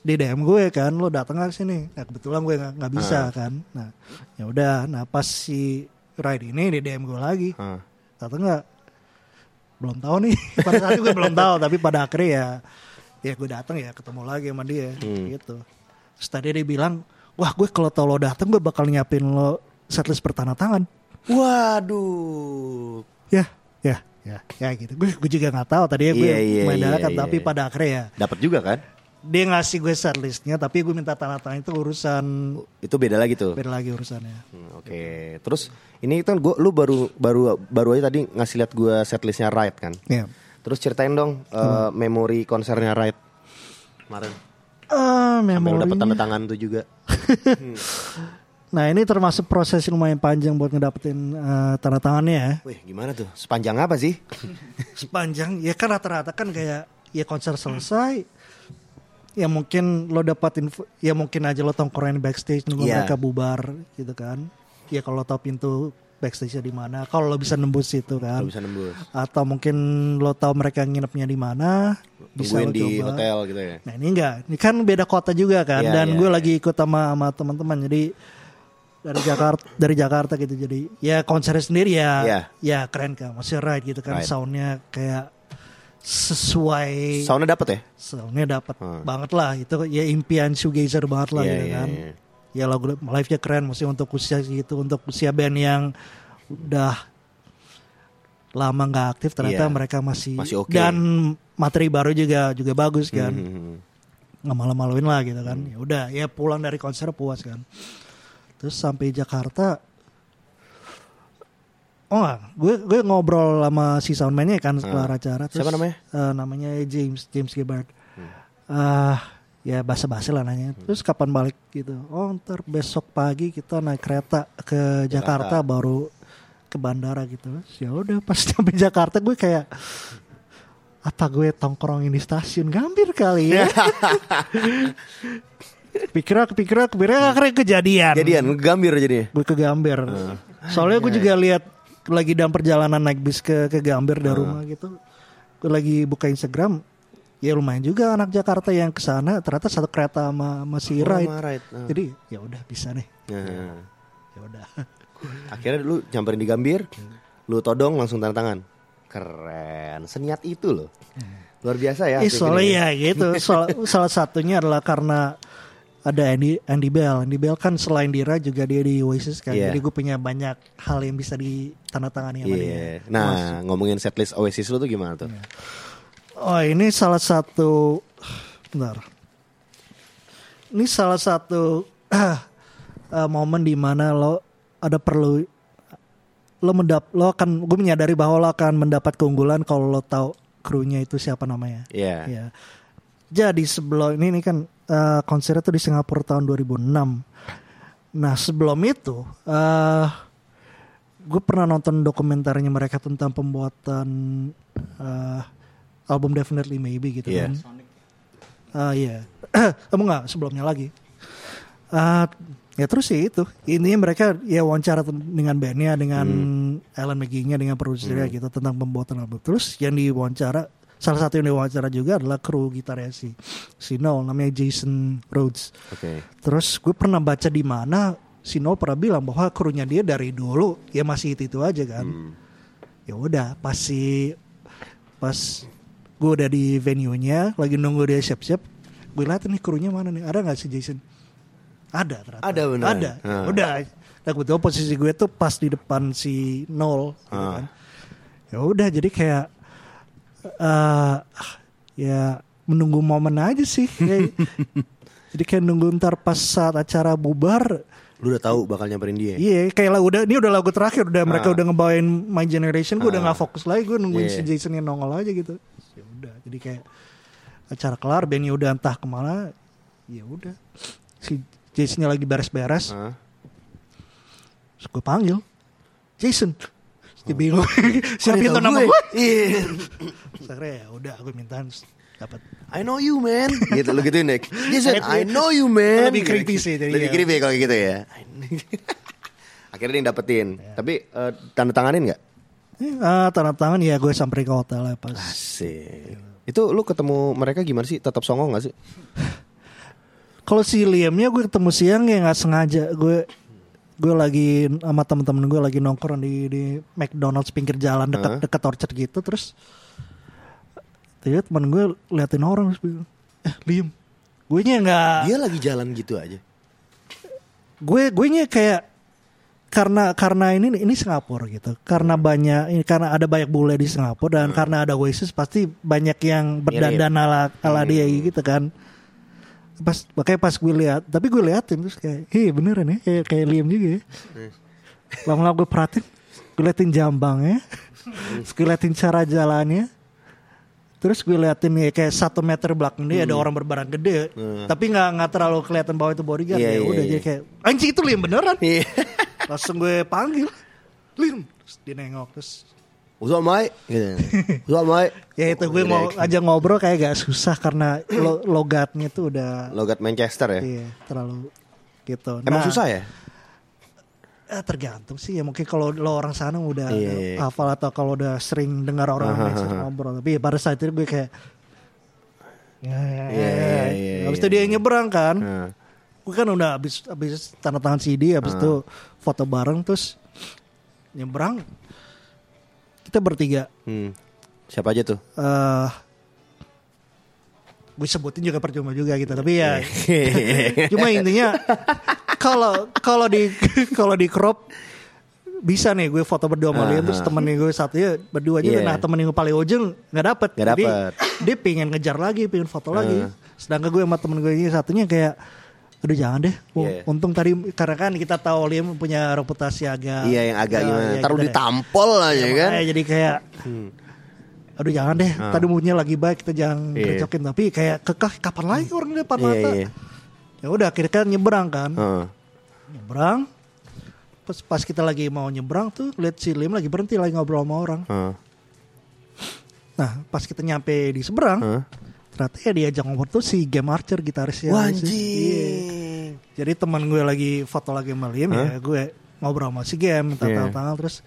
S3: Di DM gue kan lo datang gak sini? Nah kebetulan gue nggak bisa kan. Nah ya udah. Nah pas si ride ini di DM gue lagi
S2: Ah.
S3: datang nggak? Belum tahu nih. Pada saat itu gue belum tahu tapi pada akhirnya ya ya gue datang ya ketemu lagi sama dia gitu. Terus tadi dia bilang wah gue kalau tau lo datang gue bakal nyiapin lo setlist bertanda tangan.
S2: Waduh.
S3: Ya ya ya ya gitu. Gue gue juga nggak tahu. Tadi ya gue
S2: Iya, iya,
S3: main
S2: iya,
S3: dadakan
S2: iya.
S3: tapi pada akhirnya ya
S2: Dapat juga kan
S3: dia ngasih gue setlistnya tapi gue minta tanda tangan itu urusan
S2: Itu beda lagi tuh
S3: beda lagi urusannya
S2: Hmm, Oke, terus ini kan gua lu baru baru baru aja tadi ngasih lihat gua setlistnya Ride kan.
S3: ya
S2: Terus ceritain dong eh, memori konsernya Ride kemarin. Lu
S3: memorinya.
S2: dapet tanda tangan tuh juga.
S3: Nah ini termasuk proses yang lumayan panjang buat ngedapetin eh, tanda tangannya ya.
S2: Wih, gimana tuh? Sepanjang apa sih?
S3: Sepanjang ya kan rata-rata kan kayak ya konser selesai ya mungkin lo dapat info ya mungkin aja lo tongkrongan di backstage nunggu
S2: Iya.
S3: mereka bubar gitu kan. Ya kalau lo tau pintu backstage di mana, kalau lo bisa nembus itu kan.
S2: Lu bisa nembus.
S3: Atau mungkin lo tahu mereka nginepnya di mana, bisa lo
S2: di
S3: coba.
S2: hotel gitu ya.
S3: Nah ini enggak, ini kan beda kota juga kan,
S2: Iya,
S3: dan
S2: iya,
S3: gue
S2: iya.
S3: lagi ikut sama sama teman-teman, jadi dari Jakarta dari Jakarta gitu, jadi ya konsernya sendiri ya,
S2: Iya.
S3: ya keren kan, masih right gitu kan,
S2: Right.
S3: soundnya kayak sesuai,
S2: Soundnya dapet ya?
S3: soundnya dapat
S2: Hmm.
S3: banget lah, itu ya impian shoegazer banget lah
S2: Iya,
S3: gitu
S2: iya,
S3: kan,
S2: iya.
S3: ya lagu live-nya keren, mesti untuk usia gitu, untuk usia band yang udah lama nggak aktif, ternyata
S2: Iya.
S3: mereka masih,
S2: Masih oke.
S3: dan materi baru juga juga bagus kan
S2: Hmm.
S3: nggak malu-maluin lah gitu kan ya udah ya pulang dari konser puas kan terus sampai Jakarta oh enggak, gue gue ngobrol sama si soundman-nya kan setelah acara. Terus,
S2: Siapa namanya?
S3: eh, namanya James James Gibbard ah ya basa-basi lah nanya. Terus kapan balik gitu? Oh ntar besok pagi kita naik kereta ke Jakarta, baru ke bandara gitu. Ya udah pas sampai Jakarta gue kayak apa gue tongkrongin di stasiun? Gambir kali ya. Pikirnya kepikiran kepikiran akhirnya kejadian.
S2: Jadian gambir jadinya.
S3: gue ke Gambir soalnya gue juga lihat lagi dalam perjalanan naik bis ke ke Gambir dari rumah gitu lagi buka Instagram ya lumayan juga anak Jakarta yang ke sana ternyata satu kereta sama si
S2: Oh,
S3: Ride
S2: Ride, ah.
S3: jadi ya udah bisa nih
S2: Nah.
S3: Ya udah.
S2: Akhirnya lu nyamperin di Gambir, lu todong langsung tanda tangan. Keren, seniat itu loh. Luar biasa ya.
S3: Eh, soalnya
S2: ini.
S3: ya gitu. Soal- salah satunya adalah karena ada Andy Andy Bell. Andy Bell kan selain Dira juga dia di Oasis kan.
S2: Iya.
S3: Jadi gue punya banyak hal yang bisa ditandatangani sama
S2: Iya.
S3: dia.
S2: Nah, ngomongin setlist Oasis lu tuh gimana tuh?
S3: Oh ini salah satu Bentar Ini salah satu eh, Momen di mana lo Ada perlu Lo mendap Lo akan Gue menyadari bahwa lo akan mendapat keunggulan Kalau lo tahu krunya itu siapa namanya
S2: Iya.
S3: Ya. Jadi sebelum ini, ini kan eh, konsernya tuh di Singapura tahun 2006. Nah sebelum itu, eh gue pernah nonton dokumenternya mereka tentang pembuatan eh, album Definitely Maybe gitu
S2: Iya.
S3: kan. Ah iya, kamu nggak sebelumnya lagi. Ah, ya terus sih itu intinya mereka ya wawancara dengan bandnya dengan Alan McGee-nya dengan produsernya gitu tentang pembuatan album terus yang diwawancara salah satu yang diwawancara juga adalah kru gitarnya si si Noel namanya Jason Rhodes
S2: Oke.
S3: terus gue pernah baca di mana si Noel pernah bilang bahwa krunya dia dari dulu ya masih itu itu aja kan ya udah pas si pas gue udah di venue nya lagi nunggu dia siap siap gue lihat nih krunya mana nih ada nggak si Jason ada ternyata
S2: Ada beneran?
S3: ada
S2: Ah.
S3: udah nah kebetulan posisi gue tuh pas di depan si Nol gitu
S2: Ah.
S3: kan. ya udah jadi kayak eh ya menunggu momen aja sih Kayak- jadi kayak nunggu ntar pas saat acara bubar
S2: Lu udah tahu bakal nyamperin dia.
S3: Iya, kayak lagu udah ini udah lagu terakhir udah mereka
S2: Ah.
S3: udah ngebawain My Generation, gue udah
S2: Ah.
S3: nggak fokus lagi, gue nungguin
S2: Iya.
S3: si Jason yang nongol aja gitu. Ya udah, jadi kayak acara kelar, bandnya udah entah ke mana, ya udah. Si Jasonnya lagi beres-beres, terus gue panggil, Jason, dia bingung, siapa
S2: dia
S3: itu nama
S2: gue? Iya.
S3: Akhirnya ya udah, gue minta dapat.
S2: I know you man. Gitu lu gituin Nick. Jason I know you man.
S3: Lebih creepy sih jadi
S2: lebih
S3: ya.
S2: creepy kalau gitu ya. Akhirnya dia yang dapetin. Tapi eh, tanda tanganin nggak?
S3: Eh, ah, tanda tangan ya gue sampai ke hotel ya pas.
S2: Asik. Itu lu ketemu mereka gimana sih? Tetap songong gak sih?
S3: Kalau si Liamnya gue ketemu siang ya nggak sengaja gue gue lagi sama temen-temen gue lagi nongkrong di di McDonald's pinggir jalan dekat
S2: Heeh.
S3: dekat orchard gitu terus tiba temen gue liatin orang terus bilang, eh Liam gue nya nggak
S2: dia lagi jalan gitu aja?
S3: Gue gue nya kayak karena karena ini ini Singapura gitu. Karena banyak ini karena ada banyak bule di Singapura dan karena ada Oasis pasti banyak yang berdandan ala ala dia gitu kan pas makanya pas gue lihat tapi gue liatin terus kayak hei beneran ya? Kayak kayak Liam juga ya. Lama-lama gue perhatiin gue liatin jambangnya terus gue liatin cara jalannya. Terus gue liatin ya kayak satu meter belakang dia ada orang berbarang gede. Tapi nggak nggak terlalu kelihatan bahwa itu bodyguard
S2: Iya,
S3: ya
S2: iya,
S3: udah
S2: iya.
S3: jadi kayak anjing itu Liam beneran.
S2: Iya.
S3: langsung gue panggil Liam. Terus dia nengok terus
S2: Up Mike gitu. Mike
S3: ya itu gue mau aja ngobrol kayak gak susah karena lo, logatnya tuh udah
S2: logat Manchester ya?
S3: Iya, terlalu gitu.
S2: Emang
S3: Nah,
S2: susah ya?
S3: Eh, tergantung sih ya. Mungkin kalau lo orang sana udah
S2: Iya, iya.
S3: hafal atau kalau udah sering dengar orang Indonesia ngobrol. Tapi pada saat itu gue kayak ya, ya,
S2: Iya,
S3: ya,
S2: iya,
S3: ya.
S2: iya,
S3: habis itu dia nyebrang kan.
S2: Nah.
S3: gue kan udah habis habis tanda tangan CD habis itu foto bareng terus nyebrang kita bertiga.
S2: Hmm. siapa aja tuh?
S3: Eh gue sebutin juga percuma juga gitu tapi ya. Cuma intinya kalau kalau di kalau di crop bisa nih gue foto berdua sama Liam terus temen gue satunya berdua aja
S2: Iya.
S3: nah temen yang paling ujung nggak dapet.
S2: Nggak
S3: Jadi,
S2: dapet.
S3: dia pengen ngejar lagi pengen foto lagi. Sedangkan gue sama temen gue ini satunya kayak aduh jangan deh Oh,
S2: Iya.
S3: untung tadi karena kan kita tahu Liam punya reputasi agak
S2: iya yang agak
S3: ya,
S2: gimana
S3: ya
S2: taruh
S3: gitu deh.
S2: ditampol aja
S3: Ya,
S2: kan
S3: jadi kayak aduh jangan deh tadi moodnya lagi baik kita jangan
S2: Iya.
S3: recokin tapi kayak kekeh kapan lagi orang di depan
S2: Iya,
S3: mata
S2: iya.
S3: ya udah akhirnya kan nyebrang kan
S2: Heeh.
S3: nyebrang pas pas kita lagi mau nyebrang tuh lihat si Lim lagi berhenti lagi ngobrol sama orang
S2: Heeh.
S3: nah pas kita nyampe di seberang
S2: Heeh.
S3: Ternyata ya diajak ngobrol tuh si Game Archer gitarisnya. Iya.
S2: anjing.
S3: jadi teman gue lagi foto lagi sama Lim ya gue ngobrol sama si Game
S2: Iya.
S3: tanda tangan terus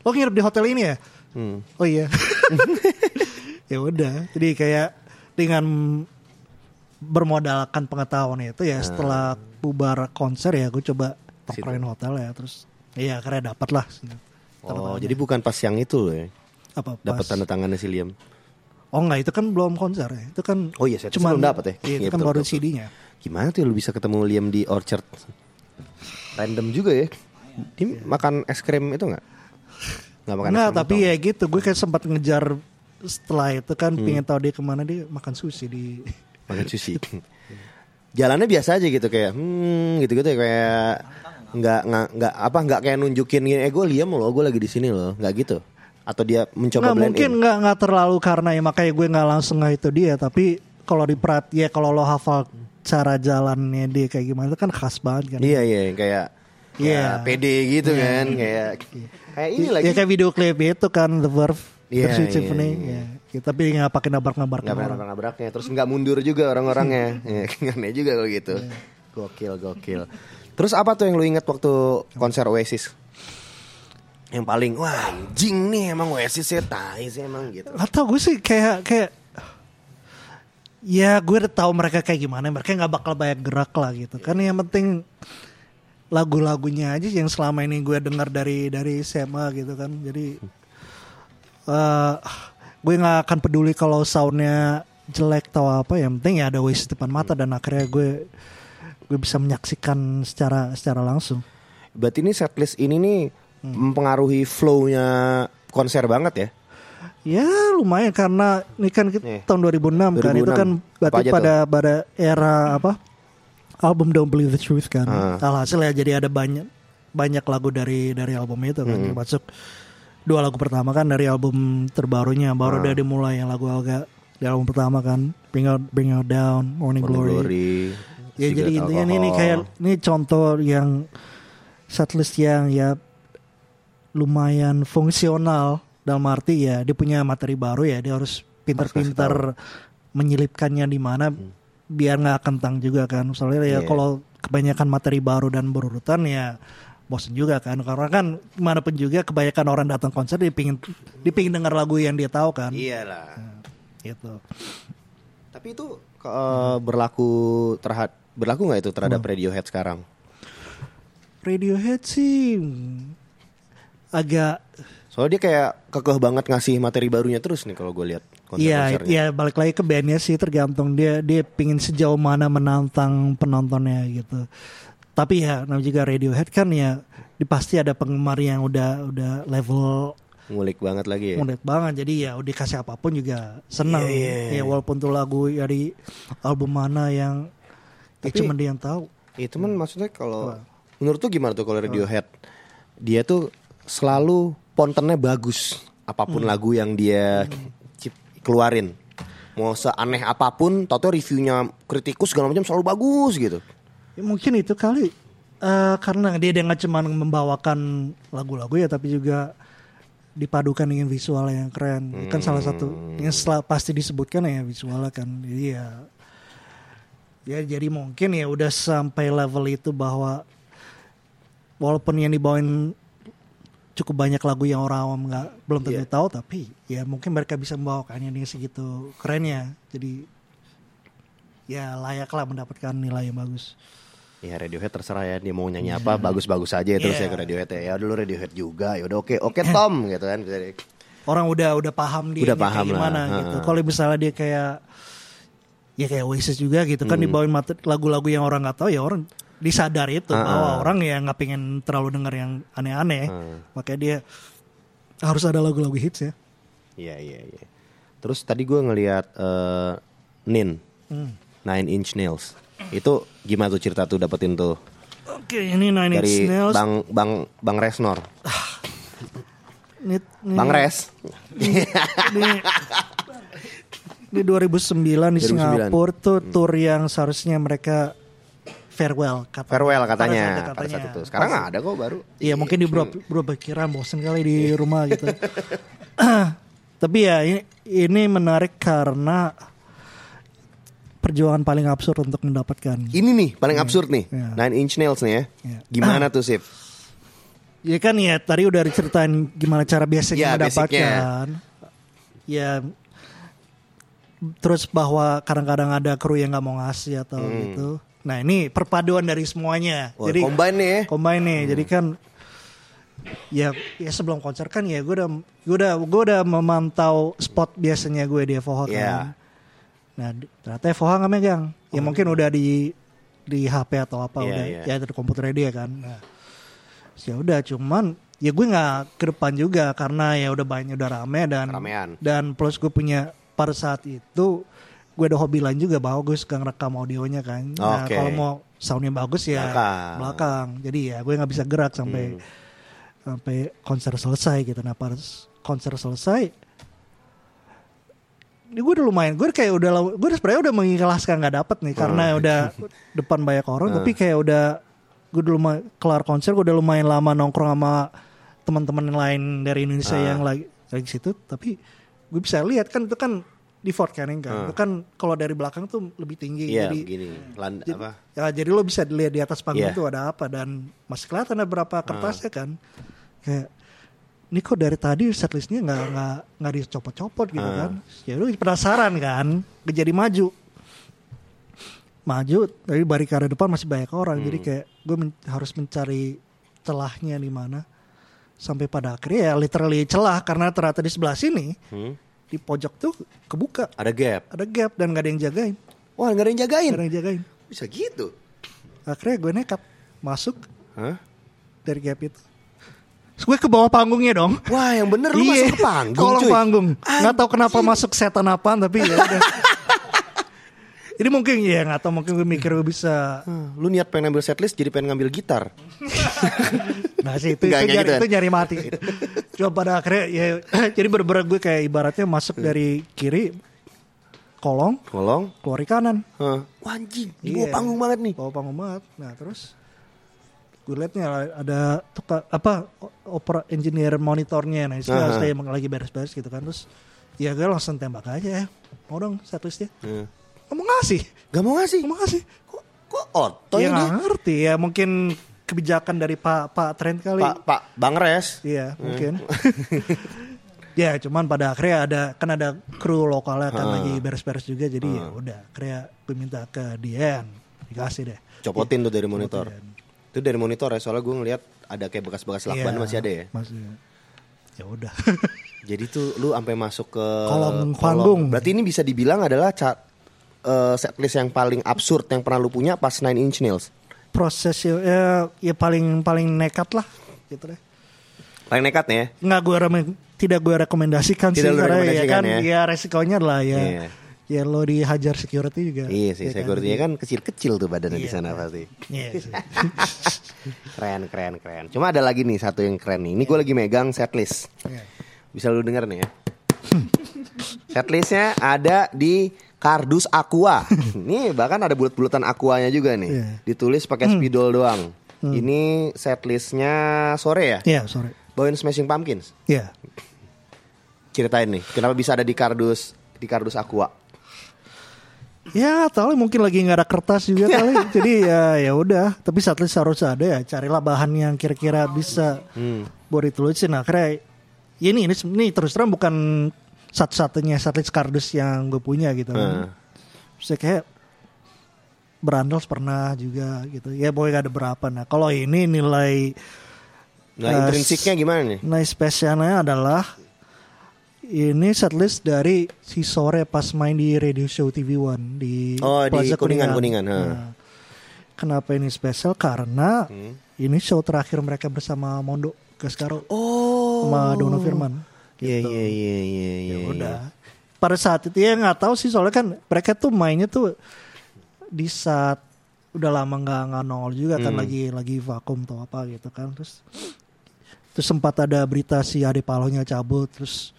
S3: lo nginep di hotel ini ya
S2: Hmm.
S3: Oh iya. ya udah. Jadi kayak dengan bermodalkan pengetahuan itu ya setelah bubar konser ya gue coba tongkrongan hotel ya terus iya akhirnya dapat lah
S2: Oh, jadi bukan pas yang itu loh ya.
S3: apa
S2: Dapat tanda tangannya si Liam.
S3: Oh enggak itu kan belum konser ya itu kan
S2: Oh iya, saya belum dapat ya.
S3: iya, itu
S2: Iya,
S3: kan
S2: betul,
S3: baru CD-nya
S2: Gimana tuh lu bisa ketemu Liam di Orchard? Random juga ya. Dia makan es krim itu nggak? Nggak makan
S3: Enggak, tapi ya gitu. Gue kayak sempat ngejar setelah itu kan
S2: Hmm.
S3: pengen tahu dia ke mana dia makan sushi di.
S2: makan sushi. Jalannya biasa aja gitu kayak hmm gitu-gitu ya kayak nggak nggak apa nggak kayak nunjukin gini, eh gue Liam loh, gue lagi di sini loh, nggak gitu. Atau dia mencoba
S3: Nggak
S2: blend
S3: mungkin
S2: in.
S3: nggak nggak terlalu karena ya makanya gue nggak langsung nggak itu dia. Tapi kalau diperat ya kalau lo hafal cara jalannya dia kayak gimana itu kan khas banget kan.
S2: Iya iya kayak
S3: Iya.
S2: yeah. pede gitu kan kayak kayak ini lagi
S3: Ya kayak video klip itu kan The Verve
S2: Iya,
S3: Pursuit
S2: iya,
S3: Symphony.
S2: iya.
S3: Ya. Tapi nggak pakai nabrak-nabrak
S2: nggak pernah nabraknya terus nggak mundur juga orang-orangnya ya, aneh juga kalau gitu gokil gokil terus apa tuh yang lu inget waktu konser Oasis yang paling wah anjing nih emang Oasis ya tai sih emang gitu.
S3: Atau gue sih kayak kayak ya gue udah tahu mereka kayak gimana mereka nggak bakal banyak gerak lah gitu. Kan yang penting lagu-lagunya aja yang selama ini gue dengar dari dari SMA gitu kan. Jadi eh gue nggak akan peduli kalau soundnya jelek atau apa. Yang penting ya ada Oasis depan mata dan akhirnya gue gue bisa menyaksikan secara secara langsung.
S2: Berarti ini setlist ini nih mempengaruhi flow-nya konser banget ya
S3: Ya lumayan karena ini kan kita
S2: Nih.
S3: tahun 2006, kan itu
S2: 2006.
S3: kan berarti pada pada era apa album Don't Believe the Truth kan.
S2: Ah.
S3: Alhasil ya jadi ada banyak banyak lagu dari dari album itu kan
S2: Hmm.
S3: termasuk dua lagu pertama kan dari album terbarunya baru
S2: Ah.
S3: udah dimulai yang lagu agak di album pertama kan Bring Out Bring Out Down Morning,
S2: Morning
S3: Glory.
S2: Glory
S3: Ya jadi intinya ini, ini kayak ini contoh yang setlist yang ya lumayan fungsional dalam arti ya dia punya materi baru ya dia harus pinter-pinter menyelipkannya di mana biar nggak kentang juga kan. Misalnya ya
S2: Iya.
S3: kalau kebanyakan materi baru dan berurutan ya bosen juga kan. Karena kan gimana pun juga kebanyakan orang datang konser dia pingin dia pingin dengar lagu yang dia tahu kan.
S2: Iyalah.
S3: Gitu.
S2: Tapi itu eh, berlaku terhadap berlaku nggak itu terhadap Radiohead sekarang?
S3: Radiohead sih hmm, agak
S2: soalnya dia kayak kekeh banget ngasih materi barunya terus nih kalau gue lihat
S3: Iya, iya balik lagi ke bandnya sih tergantung dia dia pingin sejauh mana menantang penontonnya gitu. Tapi ya namanya juga Radiohead kan ya di pasti ada penggemar yang udah udah level
S2: ngulik banget lagi ya
S3: mudet banget jadi ya udah kasih apa pun juga senang.
S2: Iya, iya.
S3: Ya walaupun tuh lagu dari album mana yang ya
S2: Tapi-
S3: cuma dia yang tahu.
S2: Itu kan maksudnya kalau menurut tuh gimana tuh kalau Radiohead? Dia tuh selalu pontennya bagus. Apa pun lagu yang dia cip- keluarin. Mau seaneh apa pun, tau reviewnya kritikus segala macam selalu bagus gitu.
S3: Ya, mungkin itu kali. Eh, karena dia dia nggak cuma membawakan lagu-lagu ya tapi juga dipadukan dengan visual yang keren. Kan salah satu yang sel- pasti disebutkan ya visualnya kan. Jadi ya ya jadi mungkin ya udah sampai level itu bahwa walaupun yang dibawain cukup banyak lagu yang orang awam nggak belum tentu tahu tapi ya mungkin mereka bisa membawakannya dengan segitu kerennya jadi ya layaklah mendapatkan nilai yang bagus
S2: Ya Radiohead terserah ya dia mau nyanyi apa bagus-bagus aja terus
S3: Iya.
S2: ya ke Radiohead ya. Ya dulu Radiohead juga. Ya udah oke oke Tom gitu kan.
S3: orang udah udah paham dia
S2: Udah
S3: kayak
S2: paham lah,
S3: gimana
S2: ha.
S3: gitu. Kalau misalnya dia kayak ya kayak Oasis juga gitu kan dibawain mate- lagu-lagu yang orang nggak tahu ya orang disadar itu
S2: Ha,
S3: bahwa
S2: ha.
S3: orang ya nggak pengen terlalu dengar yang aneh-aneh. Makanya dia harus ada lagu-lagu hits ya.
S2: Iya iya iya. Terus tadi gue ngelihat eh, Nin
S3: Hmm.
S2: Nine Inch Nails. Itu gimana tuh cerita tuh dapetin tuh
S3: Oke, ini Nine Inch
S2: dari
S3: Nails.
S2: Bang Bang Bang Resnor.
S3: Ini, ini,
S2: Bang Res.
S3: ini, ini 2009 di
S2: 2009.
S3: Singapura tuh tour yang seharusnya mereka farewell katanya.
S2: Farewell
S3: Pada
S2: katanya
S3: saat
S2: pada saat
S3: katanya.
S2: itu. Sekarang nggak ada kok baru.
S3: Iya mungkin di bro, bro pikiran bosen kali di rumah gitu. Tapi ya ini, ini menarik karena perjuangan paling absurd untuk mendapatkan.
S2: Ini nih paling absurd nih.
S3: Iya.
S2: Nine Inch Nails nih ya.
S3: Iya.
S2: Gimana tuh Sip?
S3: Ya kan ya tadi udah diceritain gimana cara
S2: Ya,
S3: biasanya
S2: basicnya.
S3: mendapatkan. Ya terus bahwa kadang-kadang ada kru yang nggak mau ngasih atau gitu. Nah ini perpaduan dari semuanya.
S2: Wah,
S3: jadi
S2: combine nih ya.
S3: combine nih. Jadi kan ya ya sebelum konser kan ya gue udah gue udah gue udah memantau spot biasanya gue di Evoha kan.
S2: Iya.
S3: Nah ternyata Evoha nggak megang. Ya mungkin udah di di HP atau apa
S2: Oh. Iya,
S3: udah
S2: iya.
S3: ya di komputer dia kan. Nah, ya udah cuman ya gue nggak ke depan juga karena ya udah banyak udah rame dan
S2: Ramean.
S3: dan plus gue punya pada saat itu gue ada hobi lain juga bahwa gue suka ngerekam audionya kan. Nah
S2: Oke.
S3: kalau mau soundnya bagus ya
S2: Belakang.
S3: belakang. Jadi ya gue nggak bisa gerak sampai
S2: Hmm.
S3: sampai konser selesai gitu. Nah pas konser selesai, ini gue udah lumayan. Gue kayak udah gue udah sebenarnya udah mengikhlaskan nggak dapet nih karena
S2: Hmm.
S3: udah depan banyak orang. Tapi kayak udah gue udah lumayan kelar konser gue udah lumayan lama nongkrong sama teman-teman yang lain dari Indonesia
S2: Ah.
S3: yang lagi lagi situ. Tapi gue bisa lihat kan itu kan di Fort Canning kan. Itu kan kalau dari belakang tuh lebih tinggi.
S2: Ah. Iya,
S3: jadi
S2: begini. Land,
S3: jadi,
S2: apa?
S3: ya jadi lo bisa dilihat di atas panggung
S2: Iya.
S3: itu ada apa dan masih kelihatan ada berapa
S2: Ah.
S3: kertasnya kan. Kayak ini kok dari tadi setlistnya nggak nggak nggak dicopot-copot gitu
S2: Ah.
S3: kan. Ya lu penasaran kan. Jadi maju. Maju dari barikade depan masih banyak orang. Jadi
S2: Hmm.
S3: kayak gue men- harus mencari celahnya di mana. Sampai pada akhirnya ya literally celah karena ternyata di sebelah sini
S2: Hmm?
S3: Di pojok tuh kebuka.
S2: Ada gap.
S3: Ada gap dan gak ada yang jagain.
S2: Wah, nggak ada yang jagain.
S3: Gak ada yang jagain.
S2: Bisa gitu.
S3: Akhirnya gue nekat masuk
S2: Hah?
S3: dari gap itu. Terus gue ke bawah panggungnya dong.
S2: Wah, yang bener lu
S3: Iya,
S2: masuk ke panggung,
S3: kolong
S2: cuy.
S3: panggung. Nggak tahu kenapa masuk setan apaan tapi ya udah. Ini mungkin ya nggak tahu mungkin gue mikir gue bisa.
S2: Hmm, Lu niat pengen ngambil setlist jadi pengen ngambil gitar.
S3: Nah sih itu
S2: Nggak
S3: itu, nyari,
S2: gitu kan?
S3: itu nyari mati. Coba pada akhirnya ya jadi bener-bener gue kayak ibaratnya masuk dari kiri kolong
S2: Kolong.
S3: keluar dari kanan.
S2: Hah. Wah, anjing, di bawah
S3: Iya.
S2: panggung banget nih.
S3: Bawah panggung banget. Nah terus gue liatnya ada tuh apa opera engineer monitornya. Nah itu saya emang lagi beres-beres gitu kan. Terus ya gue langsung tembak aja ya. Mau dong setlistnya.
S2: Hmm.
S3: Ngomong ngasih.
S2: Gak mau ngasih.
S3: Ngomong ngasih.
S2: Kok, kok otoy
S3: ya nggak ngerti ya mungkin kebijakan dari Pak Pak Trent kali.
S2: Pak, Pak Bang Res.
S3: Iya mungkin. ya cuman pada akhirnya ada kan ada kru lokalnya kan lagi beres-beres juga jadi ya udah akhirnya gue minta ke Dian dikasih deh.
S2: Copotin tuh dari monitor.
S3: Copotin.
S2: Itu dari monitor ya, soalnya gue ngeliat ada kayak bekas-bekas lakban
S3: Iya,
S2: masih ada ya.
S3: Masih. Ya udah.
S2: Jadi tuh lu sampai masuk ke
S3: Kolong panggung.
S2: Berarti ini bisa dibilang adalah ca- eh, setlist yang paling absurd yang pernah lu punya pas Nine Inch Nails.
S3: Prosesnya ya, ya paling paling nekat lah gitu deh.
S2: Paling nekat nih ya.
S3: Nggak gue tidak gue rekomendasikan
S2: Tidak
S3: sih karena ya kan
S2: ya.
S3: ya resikonya lah ya.
S2: Iya.
S3: Ya lo dihajar security juga.
S2: Iya sih,
S3: Ya
S2: security-nya kan kecil-kecil tuh badannya di
S3: Iya.
S2: sana pasti.
S3: Iya sih.
S2: Keren, keren, keren. Cuma ada lagi nih satu yang keren nih. Ini gue lagi megang setlist.
S3: Iya.
S2: Bisa lu denger nih ya. Setlistnya ada di kardus aqua. Ini bahkan ada bulat-bulatan aquanya juga nih.
S3: Iya.
S2: Ditulis pakai spidol doang. Ini setlistnya sore ya.
S3: Iya, sorry.
S2: Bawain Smashing Pumpkins.
S3: Iya.
S2: Ceritain nih, kenapa bisa ada di kardus di kardus aqua?
S3: Ya tahu mungkin lagi nggak ada kertas juga kali. Jadi ya ya udah. Tapi setlist harus ada ya. Carilah bahan yang kira-kira bisa
S2: Hmm.
S3: buat ditulisin. Akhirnya ya ini ini ini terus terang bukan satu-satunya setlist kardus yang gue punya gitu.
S2: Hmm.
S3: Saya kayak pernah juga gitu. Ya boleh ada berapa. Nah kalau ini nilai
S2: Nah,
S3: Eh,
S2: intrinsiknya gimana nih?
S3: nilai spesialnya adalah ini setlist dari si sore pas main di radio show TV One di
S2: Oh, di
S3: Plaza
S2: Kuningan, Kuningan, ha.
S3: Nah, kenapa ini spesial? Karena
S2: Hmm.
S3: ini show terakhir mereka bersama Mondo Gascaro
S2: Oh.
S3: sama Dono Firman.
S2: Iya iya iya iya iya.
S3: Ya udah. Pada saat itu ya nggak tahu sih soalnya kan mereka tuh mainnya tuh di saat udah lama nggak nggak nongol juga kan
S2: Hmm.
S3: lagi lagi vakum atau apa gitu kan terus terus sempat ada berita si Ade Palonya cabut terus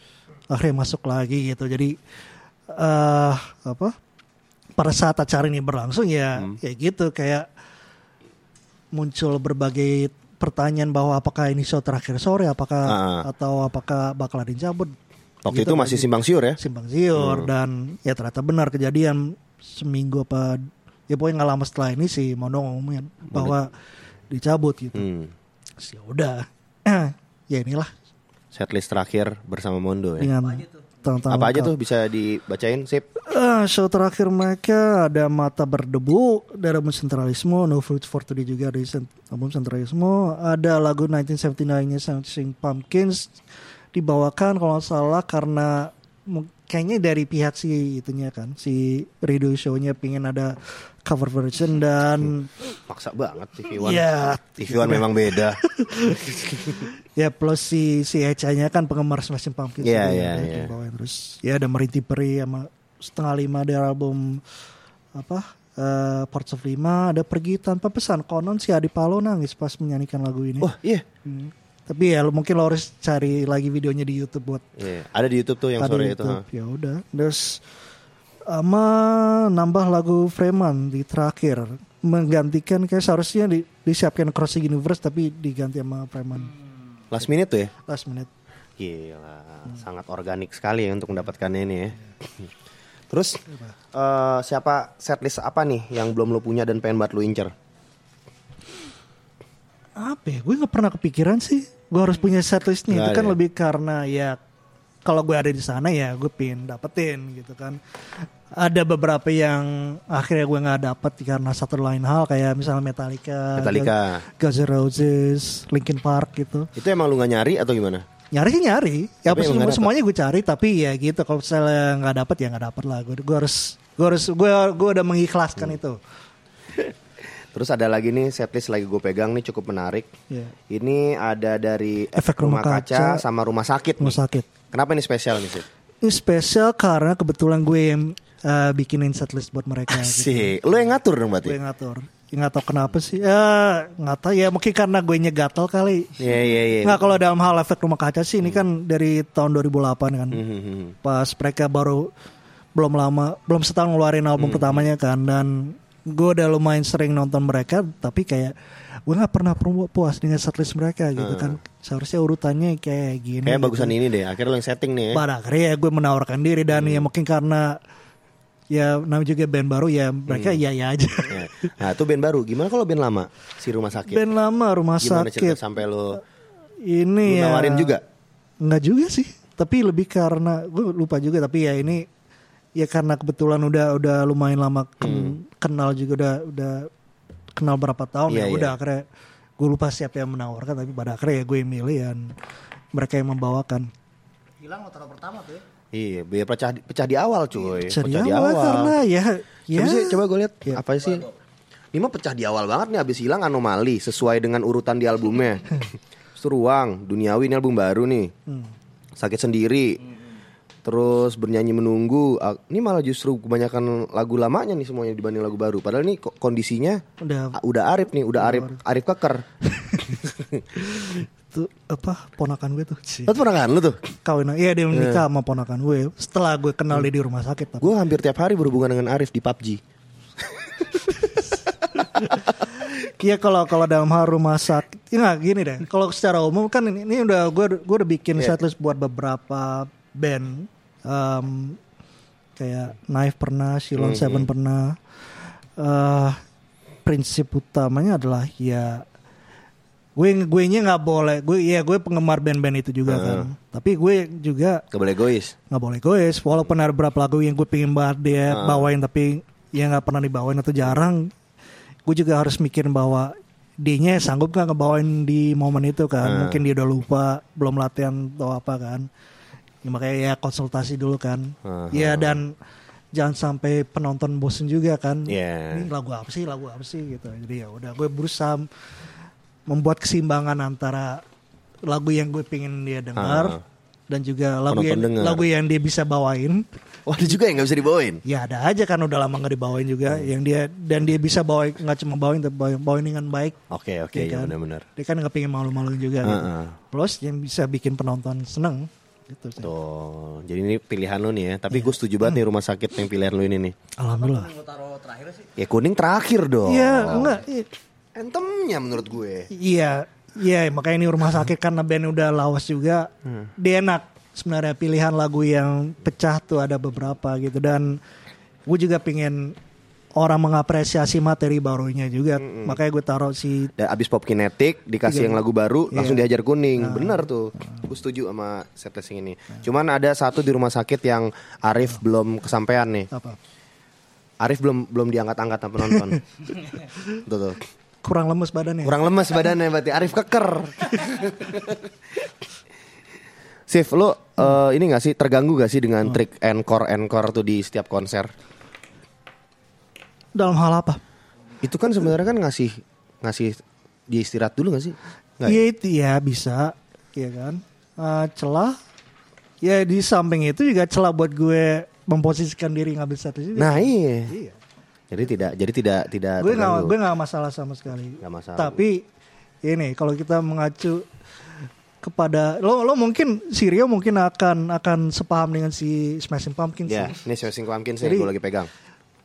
S3: akhirnya masuk lagi gitu jadi eh apa pada saat acara ini berlangsung ya
S2: Hmm.
S3: ya gitu kayak muncul berbagai pertanyaan bahwa apakah ini show terakhir sore apakah
S2: Ah.
S3: atau apakah bakal ada yang cabut
S2: Waktu
S3: Gitu
S2: itu masih
S3: lagi.
S2: simpang siur ya?
S3: simpang siur
S2: Hmm.
S3: dan ya ternyata benar kejadian seminggu apa ya pokoknya nggak lama setelah ini sih Mondo ngomongin bahwa dicabut gitu
S2: Hmm.
S3: Ya udah ya inilah
S2: Setlist terakhir bersama Mondo ya.
S3: dengan tahun-tahun
S2: Apa aja tuh bisa dibacain sip?
S3: Eh, show terakhir mereka ada Mata Berdebu dari album Sentralismo, No Fruits for Today juga dari album Sentralismo, ada lagu 1979-nya Smashing Pumpkins dibawakan kalau nggak salah karena kayaknya dari pihak si itunya kan si radio show-nya pingin ada cover version dan
S2: Maksa banget TV One.
S3: ya
S2: TV One memang beda.
S3: ya plus si si Echa-nya kan penggemar Smashing Pumpkins
S2: Iya, iya,
S3: ya,
S2: iya.
S3: terus ya ada Merintih Peri sama setengah lima dari album apa eh Parts of Lima ada pergi tanpa pesan konon si Adi Palo nangis pas menyanyikan lagu ini
S2: Wah iya.
S3: Hmm. Tapi ya mungkin lo harus cari lagi videonya di YouTube buat
S2: Iya, Ada di YouTube tuh yang
S3: ada
S2: sore itu.
S3: Ya udah terus sama nambah lagu Freeman di terakhir menggantikan kayak seharusnya di, disiapkan Crossing Universe tapi diganti sama Freeman
S2: Last minute tuh ya.
S3: last minute
S2: Gila, sangat organik sekali ya untuk mendapatkannya ini ya. Terus eh, siapa setlist apa nih yang belum lu punya dan pengen banget lu incer?
S3: Apa ya? Gue nggak pernah kepikiran sih. Gue harus punya setlistnya
S2: Nggak
S3: itu kan
S2: ya?
S3: lebih karena ya kalau gue ada di sana ya gue pin dapetin gitu kan. Ada beberapa yang akhirnya gue nggak dapet karena satu lain hal kayak misalnya Metallica,
S2: Metallica.
S3: Guns N' Roses, Linkin Park gitu.
S2: Itu emang lu gak nyari atau gimana?
S3: nyari sih nyari. Ya
S2: Tapi emang
S3: semua,
S2: nggak
S3: semuanya gue cari tapi ya gitu kalau misalnya nggak dapet ya nggak dapet lah. Gue gue harus gue harus gue gue udah mengikhlaskan
S2: Hmm.
S3: itu
S2: Terus ada lagi nih setlist lagi gue pegang nih cukup menarik.
S3: ya
S2: Ini ada dari
S3: Efek Rumah Kaca,
S2: sama Rumah Sakit.
S3: rumah
S2: nih.
S3: sakit
S2: Kenapa ini spesial nih sih?
S3: Ini spesial karena kebetulan gue yang uh, bikinin setlist buat mereka. gitu.
S2: Sih, lu yang ngatur dong
S3: Gue
S2: berarti.
S3: yang ngatur. Nggak tahu kenapa sih. Ya nggak tahu ya mungkin karena gue gatal kali.
S2: Iya iya iya.
S3: Nggak kalau dalam hal efek rumah kaca sih ini kan dari tahun 2008 kan.
S2: Mhm.
S3: Pas mereka baru belum lama belum setahun ngeluarin album pertamanya kan dan gue udah lumayan sering nonton mereka tapi kayak gue nggak pernah pu- puas dengan setlist mereka gitu kan seharusnya urutannya kayak gini
S2: Kayak
S3: gitu.
S2: bagusan ini deh. Akhirnya lu yang setting nih ya.
S3: pada akhirnya ya gue menawarkan diri dan ya mungkin karena ya namanya juga band baru ya mereka ya ya aja
S2: Ya. Nah, itu band baru. Gimana kalau band lama? Si Rumah Sakit.
S3: band lama rumah
S2: Gimana cerita
S3: sakit
S2: sampai lu
S3: ini ya
S2: nawarin juga?
S3: nggak juga sih tapi lebih karena gue lupa juga tapi ya ini ya karena kebetulan udah udah lumayan lama ken- kenal juga udah udah kenal berapa tahun
S2: Hmm. Iya,
S3: ya
S2: iya.
S3: udah akhirnya gue lupa siapa yang menawarkan tapi pada akhirnya ya gue yang milih dan mereka yang membawakan
S4: Hilang taruh pertama tuh ya.
S2: Iya, biar pecah di, pecah di awal cuy.
S3: Jadi
S2: pecah di
S3: awal
S2: awal.
S3: karena ya ya
S2: Coba sih, coba gue lihat
S3: Ya.
S2: apa sih? Ini mah pecah di awal banget nih abis hilang anomali sesuai dengan urutan di albumnya. Terus tuh ruang, duniawi ini album baru nih.
S3: Hmm.
S2: Sakit sendiri. Terus bernyanyi menunggu. Ah, Ini malah justru kebanyakan lagu lamanya nih semuanya dibanding lagu baru. Padahal ini ko- kondisinya
S3: udah
S2: ah, udah Arif nih, udah Arif Arif keker.
S3: tuh apa ponakan gue tuh sih
S2: Lu tuh pernah kan lu tuh?
S3: kawin iya dia menikah sama ponakan gue setelah gue kenal dia di rumah sakit tapi
S2: Gue hampir tiap hari berhubungan dengan Arif di PUBG.
S3: Iya kalau kalau dalam hal rumah sakit, ya gini deh. Kalau secara umum kan ini, ini udah gue gue udah bikin
S2: Iya.
S3: setlist buat beberapa band, Em, kayak Knife pernah, Shilon
S2: Mhm.
S3: Seven pernah. eh prinsip utamanya adalah ya gue gue nya nggak boleh gue ya gue penggemar band-band itu juga kan tapi gue juga
S2: Gak boleh egois.
S3: nggak boleh egois walaupun ada beberapa lagu yang gue pengen banget dia
S2: Ah.
S3: bawain tapi ya nggak pernah dibawain atau jarang gue juga harus mikirin bahwa dia sanggup nggak ngebawain di momen itu kan
S2: Ah.
S3: mungkin dia udah lupa belum latihan atau apa kan ya, makanya ya konsultasi dulu kan
S2: Ah.
S3: ya dan jangan sampai penonton bosen juga kan
S2: Iya.
S3: ini lagu apa sih lagu apa sih gitu jadi ya udah gue berusaha membuat keseimbangan antara lagu yang gue pengen dia dengar
S2: Ah.
S3: dan juga lagu
S2: Penonton
S3: yang
S2: denger.
S3: lagu yang dia bisa bawain
S2: Wah ada juga yang gak bisa dibawain.
S3: ya ada aja kan udah lama nggak dibawain juga
S2: Hmm.
S3: yang dia dan dia bisa bawain nggak cuma bawain tapi bawain, bawain dengan baik
S2: Oke oke
S3: Iya
S2: ya
S3: kan?
S2: benar-benar.
S3: dia kan nggak pengen malu-maluin juga gitu.
S2: Heeh.
S3: plus yang bisa bikin penonton seneng gitu sih.
S2: Tuh, jadi ini pilihan lu nih ya. Tapi
S3: Iya.
S2: gue setuju banget nih rumah sakit yang pilihan lu ini nih.
S3: alhamdulillah
S4: Lo taruh terakhir sih.
S2: Ya kuning terakhir dong.
S3: iya enggak i-
S2: Anthemnya menurut gue.
S3: iya iya makanya ini rumah sakit karena band udah lawas juga
S2: Hmm.
S3: dia enak sebenarnya pilihan lagu yang pecah tuh ada beberapa gitu dan gue juga pengen orang mengapresiasi materi barunya juga. Makanya gue taruh si
S2: Dan abis pop kinetik dikasih yang lagu baru
S3: Iya.
S2: langsung dihajar kuning. Bener tuh. Gue setuju sama set listing ini. Cuman ada satu di rumah sakit yang Arif belum kesampaian nih.
S3: apa?
S2: Arif belum belum diangkat-angkat sama penonton. tuh, tuh.
S3: Kurang lemes badannya.
S2: Kurang lemes badannya berarti Arif keker. Sif, lo eh, ini gak sih terganggu gak sih dengan trik encore encore tuh di setiap konser?
S3: Dalam hal apa?
S2: Itu kan sebenarnya kan ngasih ngasih dia istirahat dulu gak sih? Ya?
S3: Iya itu ya bisa, ya kan. Eh, celah, ya di samping itu juga celah buat gue memposisikan diri ngambil satu juga.
S2: Nah iya.
S3: Iya.
S2: Jadi tidak jadi tidak tidak
S3: gue nggak gue nggak masalah sama sekali.
S2: Nggak masalah.
S3: Tapi ini kalau kita mengacu kepada lo lo mungkin si Rio mungkin akan akan sepaham dengan si Smashing Pumpkins.
S2: Ya,
S3: sih.
S2: ini Smashing Pumpkins yang gue lagi pegang.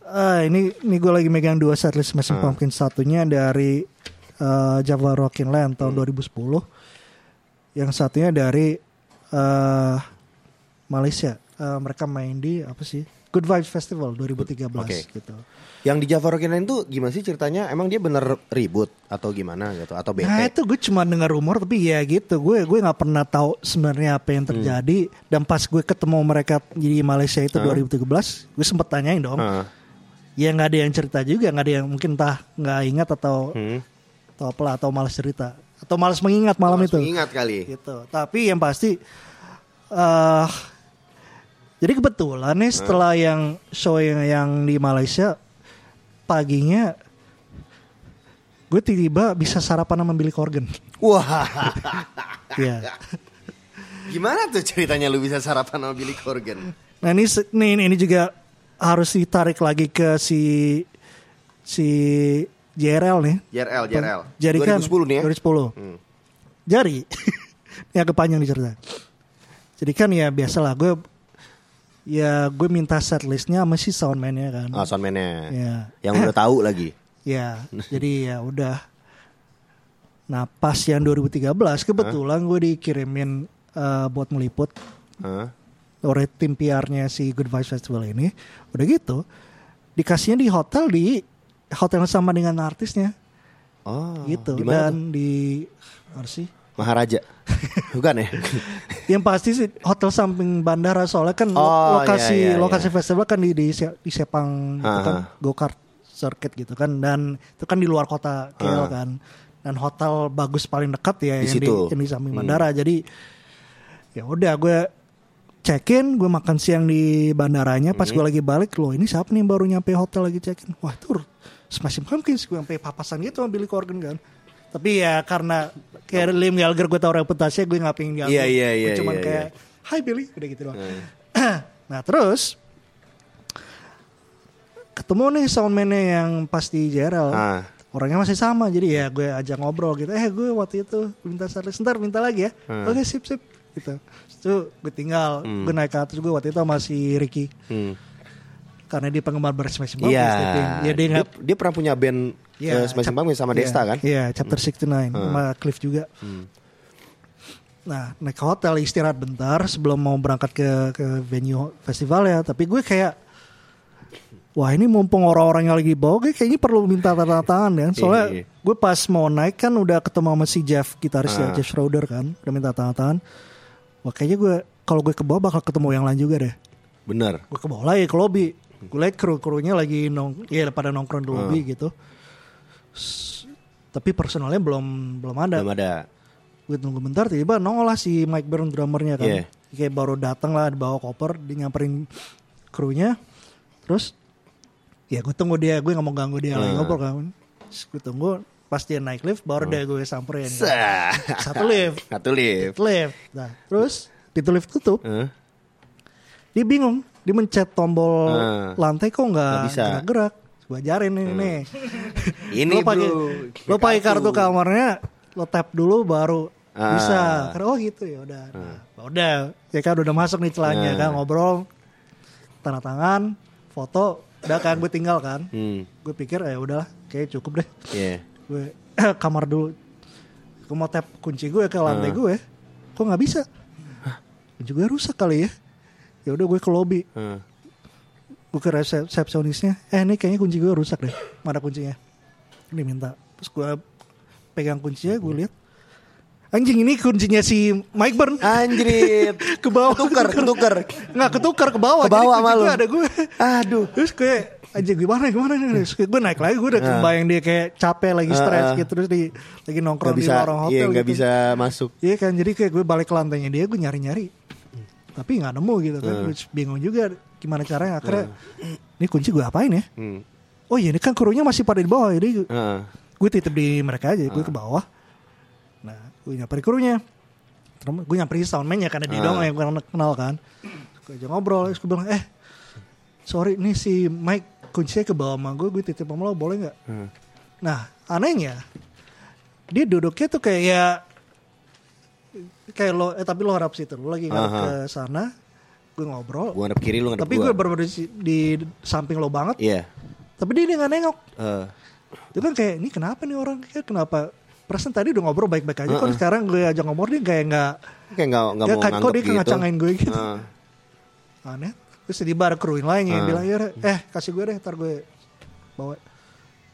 S3: Ah, ini ini gue lagi megang dua setlist. Smashing Pumpkins satunya dari eh, Java Rockin' Land tahun
S2: Hmm.
S3: 2010. Yang satunya dari eh, Malaysia. Eh, mereka main di apa sih? Good Vibes Festival 2013
S2: Oke.
S3: gitu.
S2: Yang di Java Rockin' Line tuh gimana sih ceritanya? Emang dia bener ribut atau gimana gitu atau bete?
S3: Nah itu gue cuma dengar rumor tapi ya gitu gue gue nggak pernah tahu sebenarnya apa
S2: Hmm.
S3: yang terjadi dan pas gue ketemu mereka di Malaysia itu 2013 gue sempet tanyain dong
S2: Heeh.
S3: Ya nggak ada yang cerita juga nggak ada yang mungkin entah nggak ingat atau
S2: Hmm.
S3: atau apa atau malas cerita atau malas mengingat malam itu
S2: Ingat kali.
S3: gitu tapi yang pasti eh jadi kebetulan nih setelah yang show yang, yang di Malaysia paginya gue tiba-tiba bisa sarapan sama Billy Corgan
S2: Wah,
S3: Iya.
S2: gimana tuh ceritanya lu bisa sarapan sama Billy Corgan?
S3: Nah ini ini, ini juga harus ditarik lagi ke si si JRL nih.
S2: JRL, JRL.
S3: Jadi kan
S2: 2010 nih ya.
S3: 2010.
S2: Hmm.
S3: Jadi ini agak panjang nih cerita. Jadi kan ya biasalah gue ya gue minta set listnya sama si soundman-nya kan.
S2: Ah, soundman-nya.
S3: Ya.
S2: Yang udah tahu lagi.
S3: Ya, jadi ya udah. Nah pas yang 2013 kebetulan gue dikirimin eh, buat meliput
S2: Hah?
S3: Oleh tim PR-nya si Good Vibes Festival ini. Udah gitu, dikasihnya di hotel di hotel yang sama dengan artisnya
S2: Oh,
S3: gitu.
S2: Tuh?
S3: Dan di mana sih?
S2: Maharaja. Bukan ya?
S3: Yang pasti sih hotel samping bandara soalnya kan
S2: Oh,
S3: lokasi
S2: iya, iya,
S3: lokasi
S2: iya.
S3: festival kan di di, di Sepang itu kan
S2: Ah.
S3: go kart circuit gitu kan dan itu kan di luar kota KL
S2: Ah.
S3: kan dan hotel bagus paling dekat ya
S2: Di
S3: yang,
S2: situ.
S3: di, yang di samping
S2: Hmm.
S3: bandara jadi ya udah gue check in gue makan siang di bandaranya pas
S2: Hmm.
S3: gue lagi balik loh ini siapa nih yang baru nyampe hotel lagi check in wah itu Smashing Pumpkins gue sampai papasan gitu sama Billy Corgan kan. Tapi ya karena kayak Liam Gallagher gue tau reputasinya gue nggak pengen
S2: Iya, iya,
S3: Gue
S2: iya,
S3: cuman
S2: iya,
S3: kayak Hai Billy udah gitu doang.
S2: Hmm.
S3: nah terus ketemu nih soundman-nya yang pas di JRL
S2: Ah.
S3: orangnya masih sama jadi ya gue ajak ngobrol gitu. Eh gue waktu itu minta service ntar minta lagi ya.
S2: Hmm.
S3: oke sip sip gitu itu gue tinggal gue naik ke atas gue waktu itu masih Ricky
S2: Hmm.
S3: karena dia penggemar berat Smash
S2: Iya.
S3: tapi ya dia
S2: dia, dia pernah punya band
S3: Iya,
S2: eh, Smashing
S3: cap-
S2: Pumpkins sama
S3: iya,
S2: Desta kan?
S3: Iya, chapter 69 sama Cliff juga.
S2: Hmm.
S3: Nah, naik ke hotel istirahat bentar sebelum mau berangkat ke ke venue festival ya. Tapi gue kayak Wah ini mumpung orang-orang yang lagi bawa gue kayaknya perlu minta tanda tangan ya. Soalnya
S2: Iya.
S3: gue pas mau naik kan udah ketemu sama si Jeff gitaris ya
S2: Ah.
S3: Jeff Schroeder kan. Udah minta tanda tangan. Kayaknya gue kalau gue ke bawah bakal ketemu yang lain juga deh.
S2: Bener.
S3: Gue ke bawah lagi ke lobby. Gue liat kru-krunya lagi nong, ya pada nongkrong di lobby gitu. S- tapi personalnya belum belum ada.
S2: Belum ada.
S3: Gue tunggu bentar tiba-tiba nongol lah si Mike Byrne drummernya kan.
S2: Iya.
S3: Kayak baru datang lah bawa koper, dia nyamperin krunya. Terus ya gue tunggu dia, gue gak mau ganggu dia lagi
S2: Hmm.
S3: ngobrol kan. Terus gue tunggu pas dia naik lift baru deh gue samperin.
S2: Sah.
S3: Satu lift,
S2: Satu lift.
S3: satu lift. Nah, terus pintu lift tutup,
S2: Hah?
S3: dia bingung. Dia mencet tombol
S2: Hmm.
S3: lantai kok nggak
S2: bisa.
S3: gerak-gerak. Gue ajarin nih, nih.
S2: Ini
S3: lo pakai lo pakai kartu kamarnya lo tap dulu baru
S2: Ah.
S3: bisa karena oh gitu ya udah nah, udah ya kan udah masuk nih celahnya
S2: Ah.
S3: kan ngobrol tanda tangan foto udah kan gue tinggal kan
S2: Hmm.
S3: gue pikir ya udahlah kayak cukup deh
S2: Iya.
S3: Gue kamar dulu. Gue mau tap kunci gue ke lantai
S2: Ah.
S3: gue. Kok nggak bisa? Kunci gue rusak kali ya. Ya udah gue ke lobby.
S2: Hah.
S3: gue ke resep- resepsionisnya. Eh ini kayaknya kunci gue rusak deh. Mana kuncinya? Dia minta terus gue pegang kuncinya gue lihat anjing ini kuncinya si Mike Burn
S2: Anjrit.
S3: ke bawah
S2: Ketukar, ketukar.
S3: nggak ketukar ke bawah
S2: Ke bawah
S3: Jadi
S2: sama
S3: kunci
S2: lu.
S3: gue ada gue
S2: Aduh.
S3: terus kayak anjing gimana gimana nih terus gue naik lagi gue udah kebayang dia kayak capek lagi stres
S2: ah.
S3: gitu terus di lagi nongkrong
S2: Gak bisa,
S3: di lorong hotel
S2: iya nggak
S3: gitu.
S2: bisa masuk.
S3: Iya kan jadi kayak gue balik ke lantainya dia gue nyari nyari tapi nggak nemu gitu kan. Terus bingung juga gimana caranya akhirnya ini kunci gue apain ya
S2: Hmm.
S3: oh iya ini kan krunya masih pada di bawah jadi
S2: Heeh.
S3: gue titip di mereka aja gue ke bawah nah gue nyamperin krunya gue nyamperin soundman-nya karena dia
S2: Ah.
S3: doang yang gue kenal kan. Gue aja ngobrol terus gue bilang eh sorry nih si Mike kuncinya ke bawah sama gue gue titip sama lo boleh nggak?
S2: Hmm.
S3: nah anehnya dia duduknya tuh kayak ya kayak lo eh tapi lo harap situ lo lagi ngarep
S2: Aha.
S3: ke sana gue ngobrol.
S2: Gua ngadep kiri lu ngadep
S3: tapi gue bener di, di samping lo banget.
S2: Iya.
S3: tapi dia nggak nengok.
S2: Eh,
S3: itu kan kayak ini kenapa nih orang? Kayak kenapa perasaan tadi udah ngobrol baik-baik aja kok sekarang gue ajak ngobrol dia kayak nggak
S2: kayak nggak nggak mau
S3: kan kok dia
S2: gitu.
S3: ngacangin gue gitu
S2: Heeh.
S3: aneh terus di bar kruin lainnya yang
S2: Ah.
S3: bilang ya eh kasih gue deh ntar gue bawa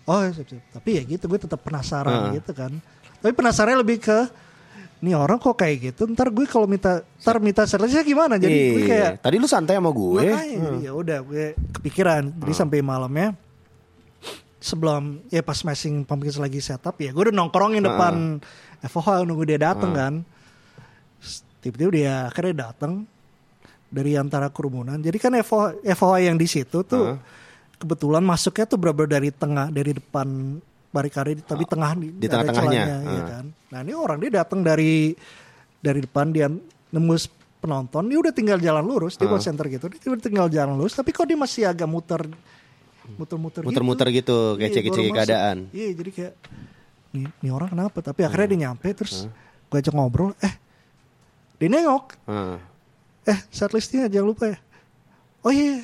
S3: oh siap, siap. tapi ya gitu gue tetap penasaran
S2: Ah.
S3: gitu kan tapi penasarannya lebih ke nih orang kok kayak gitu ntar gue kalau minta ntar minta servisnya gimana jadi gue
S2: Iya.
S3: kayak
S2: Tadi lu santai sama gue.
S3: Makanya jadi ya udah gue kepikiran. Jadi sampai malamnya sebelum ya pas smashing pumpkins lagi setup ya gue udah nongkrongin depan FOH nunggu dia dateng kan. Terus Tiba-tiba dia akhirnya datang dari antara kerumunan. Jadi kan FOH, FOH yang di situ tuh kebetulan masuknya tuh bener dari tengah dari depan barikade tapi tengah
S2: di tengah-tengahnya.
S3: celahnya, ya
S2: Ah.
S3: kan. Nah ini orang dia datang dari dari depan dia nembus penonton dia udah tinggal jalan lurus dia
S2: Ah.
S3: center gitu dia udah tinggal jalan lurus tapi kok dia masih agak muter muter-muter
S2: Muter-muter gitu, kayak
S3: Iya,
S2: cek-cek keadaan.
S3: iya jadi kayak nih, nih orang kenapa tapi akhirnya dia nyampe terus gue ajak ngobrol eh dia nengok
S2: Heeh.
S3: eh setlistnya jangan lupa ya oh iya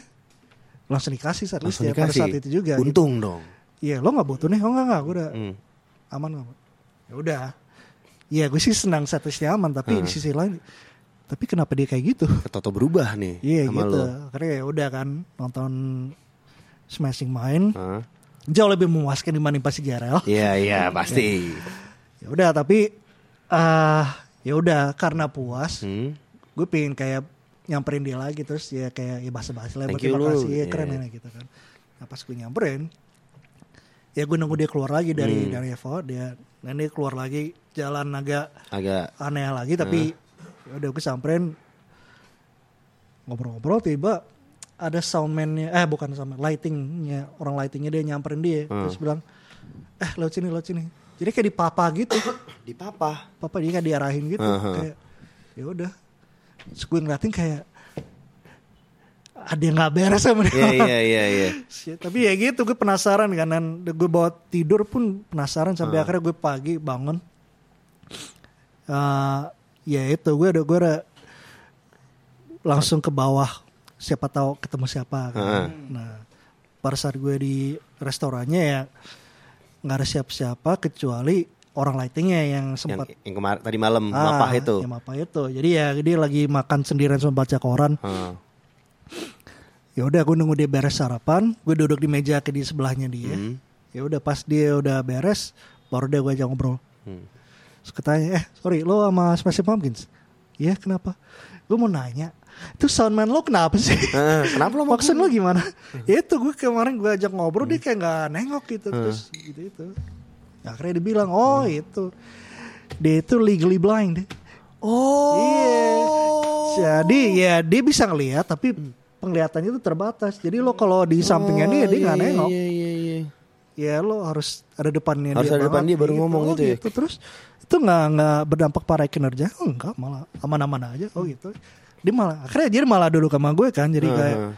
S3: langsung dikasih setlistnya pada saat itu juga gitu.
S2: Untung dong.
S3: Iya lo nggak butuh nih, oh nggak nggak, gue udah
S2: Hmm.
S3: aman nggak. Ya udah, Iya gue sih senang setlistnya aman, tapi di sisi lain, tapi kenapa dia kayak gitu?
S2: Toto berubah nih
S3: Iya gitu,
S2: lu.
S3: karena ya udah kan nonton Smashing main
S2: Hah?
S3: jauh lebih memuaskan dibanding pasti GRL.
S2: Iya iya pasti.
S3: Ya udah tapi ah ya udah karena puas,
S2: Hmm.
S3: gue pengen kayak nyamperin dia lagi terus ya kayak ya basa-basi lah
S2: Thank
S3: berterima
S2: you lu.
S3: kasih ya keren
S2: Iya.
S3: ya gitu kan. Nah pas gue nyamperin ya gue nunggu dia keluar lagi dari
S2: Hmm.
S3: dari Evo dia dan dia keluar lagi jalan agak
S2: Agak
S3: aneh lagi tapi ya udah gue samperin ngobrol-ngobrol tiba ada soundman-nya eh bukan soundman lightingnya orang lightingnya dia nyamperin dia. Terus bilang eh lewat sini lewat sini. Jadi kayak dipapa gitu.
S2: Di papa.
S3: papa dia kayak diarahin gitu.
S2: Aha.
S3: kayak ya udah. Gue ngeliatin kayak ada yang nggak beres sama dia.
S2: Iya iya iya iya.
S3: Shit, tapi ya gitu gue penasaran kan. Dan gue bawa tidur pun penasaran sampai akhirnya gue pagi bangun. Eh ya itu gue udah gue udah langsung ke bawah siapa tahu ketemu siapa kan.
S2: Heeh.
S3: nah pada saat gue di restorannya ya nggak ada siapa-siapa kecuali orang lightingnya yang
S2: Yang,
S3: sempat
S2: yang kemarin tadi malam
S3: Ah,
S2: mapah itu.
S3: yang mapah itu jadi ya dia lagi makan sendirian sama baca koran
S2: Heeh.
S3: ya udah gue nunggu dia beres sarapan gue duduk di meja ke di sebelahnya dia
S2: Hmm.
S3: ya udah pas dia udah beres baru dia gue ajak ngobrol
S2: Hmm.
S3: Terus katanya eh sorry lo sama Smashing Pumpkins iya kenapa gue mau nanya itu soundman lo kenapa sih
S2: Eh, kenapa lo
S3: maksud lo gimana ya itu gue kemarin gue ajak ngobrol dia kayak nggak nengok gitu terus gitu itu Ya, akhirnya dia bilang oh itu dia itu legally blind
S2: Oh.
S3: Iya. Jadi ya dia bisa ngelihat tapi penglihatannya itu terbatas. Jadi lo kalau di sampingnya dia dia nggak nengok.
S2: Iya iya iya.
S3: Ya lo harus ada depannya
S2: Harus
S3: dia.
S2: ada depan dia baru ngomong
S3: oh,
S2: gitu ya?
S3: Terus itu nggak nggak berdampak pada kinerja? Oh, enggak malah aman-aman aja. Oh gitu. Dia malah akhirnya dia malah duduk sama gue kan. Jadi kayak
S2: Heeh.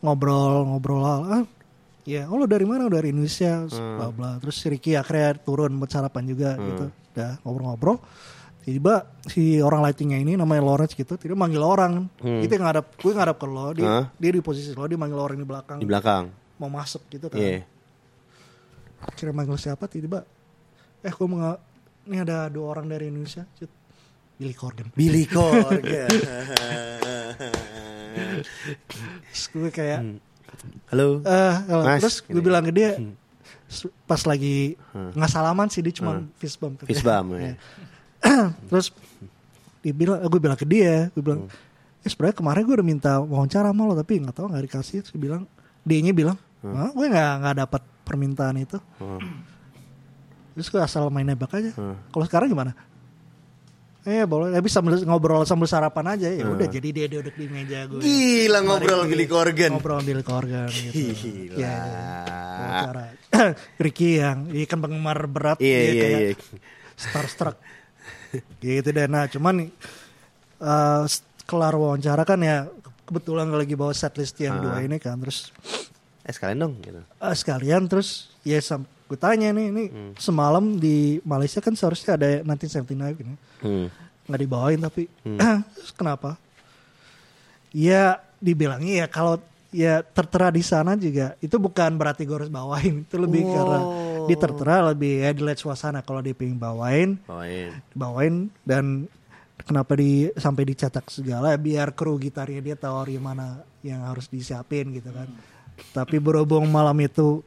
S3: ngobrol ngobrol ah, ya oh lo dari mana dari Indonesia
S2: Hmm.
S3: bla bla terus si Ricky akhirnya turun buat sarapan juga gitu udah ngobrol-ngobrol tiba si orang lightingnya ini namanya Lawrence gitu tiba manggil orang itu yang ngadap gue ngadap ke lo dia,
S2: Hmm.
S3: dia di posisi lo dia manggil orang di belakang
S2: Di belakang.
S3: mau masuk gitu kan
S2: Iya.
S3: kira manggil siapa tiba eh gue mau ini ada dua orang dari Indonesia Cut. Billy Corgan
S2: Billy Corgan.
S3: Terus gue kayak
S2: Hmm. Halo.
S3: Eh,
S2: Mas,
S3: terus gue bilang ke dia s- pas lagi nggak salaman sih dia cuma fist bump.
S2: Fist bump, ya.
S3: terus dia bilang, gue bilang ke dia, gue bilang, eh sebenarnya kemarin gue udah minta wawancara sama lo tapi nggak tahu nggak dikasih. Terus dia bilang, dia bilang, "Hah, gue nggak nggak dapat permintaan itu. Terus gue asal main nebak aja. Kalau sekarang gimana? Eh boleh, tapi sambil ngobrol sambil sarapan aja ya udah jadi dia duduk di meja gue.
S2: Gila ngobrol bilik organ.
S3: Ngobrol bilik organ gitu.
S2: Gila.
S3: Ya, wawancara. Ricky yang dia kan penggemar berat
S2: Iya,
S3: dia
S2: iya,
S3: kayak
S2: iya.
S3: starstruck gitu deh nah cuman eh, s- kelar wawancara kan ya kebetulan lagi bawa setlist yang dua ini kan terus
S2: Eh sekalian dong gitu.
S3: eh, sekalian terus ya sam gue tanya nih ini
S2: Hmm.
S3: semalam di Malaysia kan seharusnya ada 1979 ini
S2: Hmm.
S3: nggak dibawain tapi. Terus kenapa? Ya dibilangnya ya kalau ya tertera di sana juga itu bukan berarti gue harus bawain itu lebih karena di tertera lebih ya dilihat suasana kalau dia pengen bawain.
S2: Bawain.
S3: bawain dan kenapa di sampai dicetak segala biar kru gitarnya dia tahu hari mana yang harus disiapin gitu kan. Tapi berhubung malam itu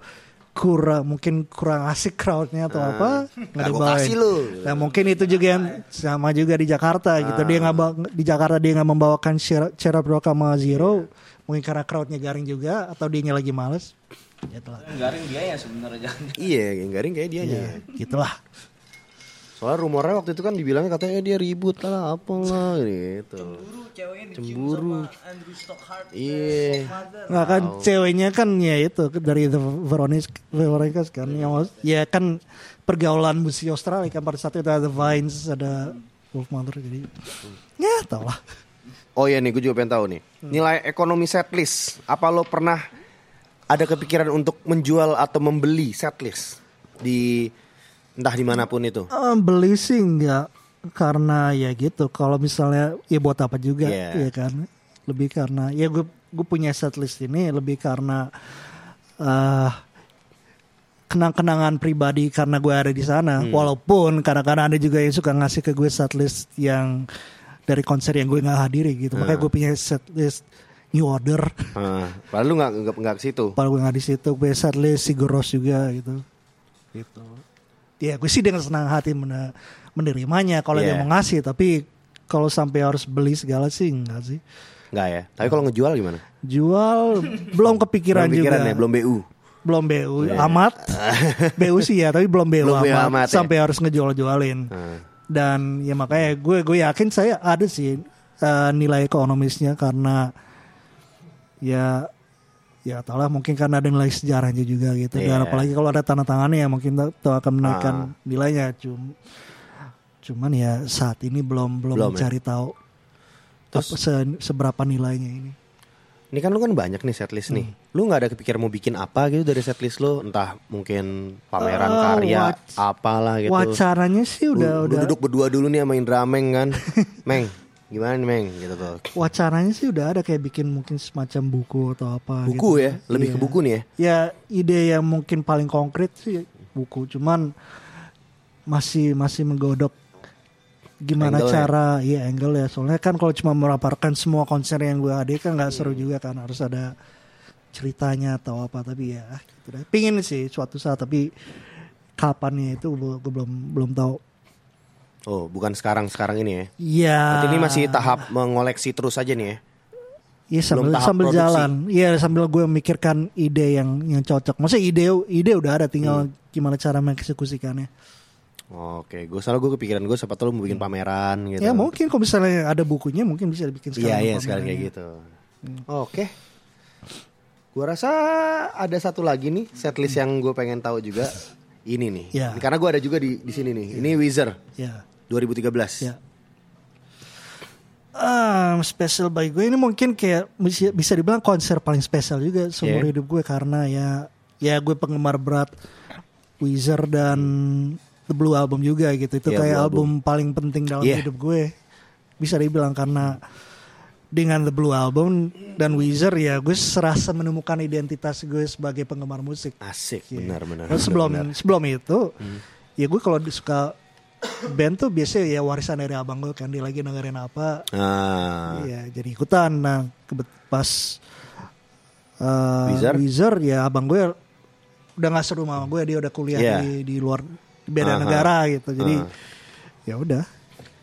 S3: kurang mungkin kurang asik crowdnya atau apa nggak
S2: Nggak
S3: dibawain.
S2: lu.
S3: nah mungkin itu juga yang sama juga di Jakarta gitu. Dia nggak bawa- di Jakarta dia nggak membawakan Cerap Rock sama Zero. Mungkin karena crowdnya garing juga atau dia lagi males. Ya itulah
S4: Garing dia ya sebenarnya.
S2: Iya, yang garing kayak dia aja.
S3: ya gitulah
S2: Soalnya rumornya waktu itu kan dibilangnya katanya dia ribut lah apalah gitu.
S4: Cemburu ceweknya dicium
S2: Cemburu.
S4: sama Andrew Stockhart.
S2: Iya.
S3: Nggak kan ceweknya kan ya itu dari The Veronica, Veronicas kan yang ya kan pergaulan musisi Australia kan pada saat itu ada The Vines ada Wolf Mother jadi ya tau lah
S2: Oh iya nih, gue juga pengen tahu nih. Nilai ekonomi setlist. Apa lo pernah ada kepikiran untuk menjual atau membeli setlist di entah di mana pun itu?
S3: Eh, beli sih enggak karena ya gitu. Kalau misalnya ya buat apa juga
S2: Iya.
S3: ya kan? Lebih karena ya gue gue punya setlist ini lebih karena eh kenang-kenangan pribadi karena gue ada di sana. Walaupun kadang-kadang ada juga yang suka ngasih ke gue setlist yang dari konser yang gue nggak hadiri gitu. Makanya gue punya setlist New Order.
S2: Nah, padahal lu nggak nggak nggak ke situ.
S3: Padahal gue nggak di situ gue setlist Sigur Rós juga gitu. Gitu ya gue sih dengan senang hati men- menerimanya kalau dia
S2: Iya.
S3: mau ngasih tapi kalau sampai harus beli segala sih enggak sih
S2: Nggak ya. Tapi kalau ngejual gimana?
S3: jual belum kepikiran,
S2: Belum
S3: juga
S2: ya, belum BU.
S3: belum BU amat BU sih ya tapi belum BU
S2: Belum BU
S3: amat,
S2: amat ya.
S3: sampai harus ngejual-jualin
S2: Nah.
S3: dan ya makanya gue gue yakin saya ada sih eh, nilai ekonomisnya karena ya ya tau lah mungkin karena ada nilai sejarahnya juga gitu dan
S2: Iya.
S3: apalagi kalau ada tanda tangannya ya mungkin itu akan menaikkan
S2: Ah.
S3: nilainya cum cuman ya saat ini belum belum,
S2: Belum ya?
S3: mencari tahu
S2: Terus-
S3: apa, se- seberapa nilainya ini
S2: Ini kan lu kan banyak nih setlist nih.
S3: Hmm.
S2: Lu nggak ada kepikiran mau bikin apa gitu dari setlist lu? Entah mungkin pameran
S3: Eh,
S2: karya,
S3: wac-
S2: apalah gitu.
S3: wacaranya sih
S2: Lu-
S3: udah
S2: lu
S3: udah
S2: duduk berdua dulu nih sama Indra Meng kan. Meng, gimana nih Meng gitu tuh.
S3: wacaranya sih udah ada kayak bikin mungkin semacam buku atau apa
S2: Buku
S3: gitu.
S2: ya, lebih ke
S3: Iya.
S2: buku nih ya.
S3: ya ide yang mungkin paling konkret sih buku cuman masih masih menggodok gimana
S2: Angle-nya.
S3: cara ya angle ya soalnya kan kalau cuma melaporkan semua konser yang gue ada kan nggak seru juga kan harus ada ceritanya atau apa tapi ya gitu deh. pingin sih suatu saat tapi kapannya itu gue belum belum tahu
S2: Oh, bukan sekarang-sekarang ini ya.
S3: Iya.
S2: Berarti ini masih tahap mengoleksi terus aja nih ya.
S3: Iya sambil sambil
S2: produksi.
S3: jalan. Iya sambil gue memikirkan ide yang yang cocok. Maksudnya ide ide udah ada tinggal
S2: Hmm.
S3: gimana cara mengeksekusikannya.
S2: Oke, gue selalu gue kepikiran gue siapa tahu lu mau bikin pameran gitu.
S3: Ya mungkin kalau misalnya ada bukunya mungkin bisa dibikin
S2: Iya
S3: sekarang.
S2: iya
S3: pamerannya.
S2: sekali kayak gitu. Oke. Gua rasa ada satu lagi nih setlist yang gue pengen tahu juga. Ini nih.
S3: Ya.
S2: Karena gue ada juga di di sini nih. Ini Wizard
S3: Ya.
S2: 2013.
S3: Ya. Um, special by gue ini mungkin kayak bisa, bisa dibilang konser paling spesial juga seumur
S2: Yeah.
S3: hidup gue karena ya ya gue penggemar berat Wizard dan The Blue Album juga gitu itu
S2: Yeah,
S3: kayak
S2: Blue
S3: album paling penting dalam
S2: Yeah.
S3: hidup gue bisa dibilang karena dengan The Blue Album dan Wizard ya gue serasa menemukan identitas gue sebagai penggemar musik
S2: Asik, benar-benar.
S3: Nah, sebelum
S2: benar.
S3: sebelum itu ya gue kalau suka band tuh biasanya ya warisan dari abang gue kan dia lagi dengerin apa
S2: Ah,
S3: ya jadi ikutan nah kebet pas eh,
S2: Wizard?
S3: Wizard ya abang gue udah nggak seru sama gue dia udah kuliah
S2: Iya.
S3: di di luar di beda
S2: Aha.
S3: negara gitu jadi
S2: Ah.
S3: ya udah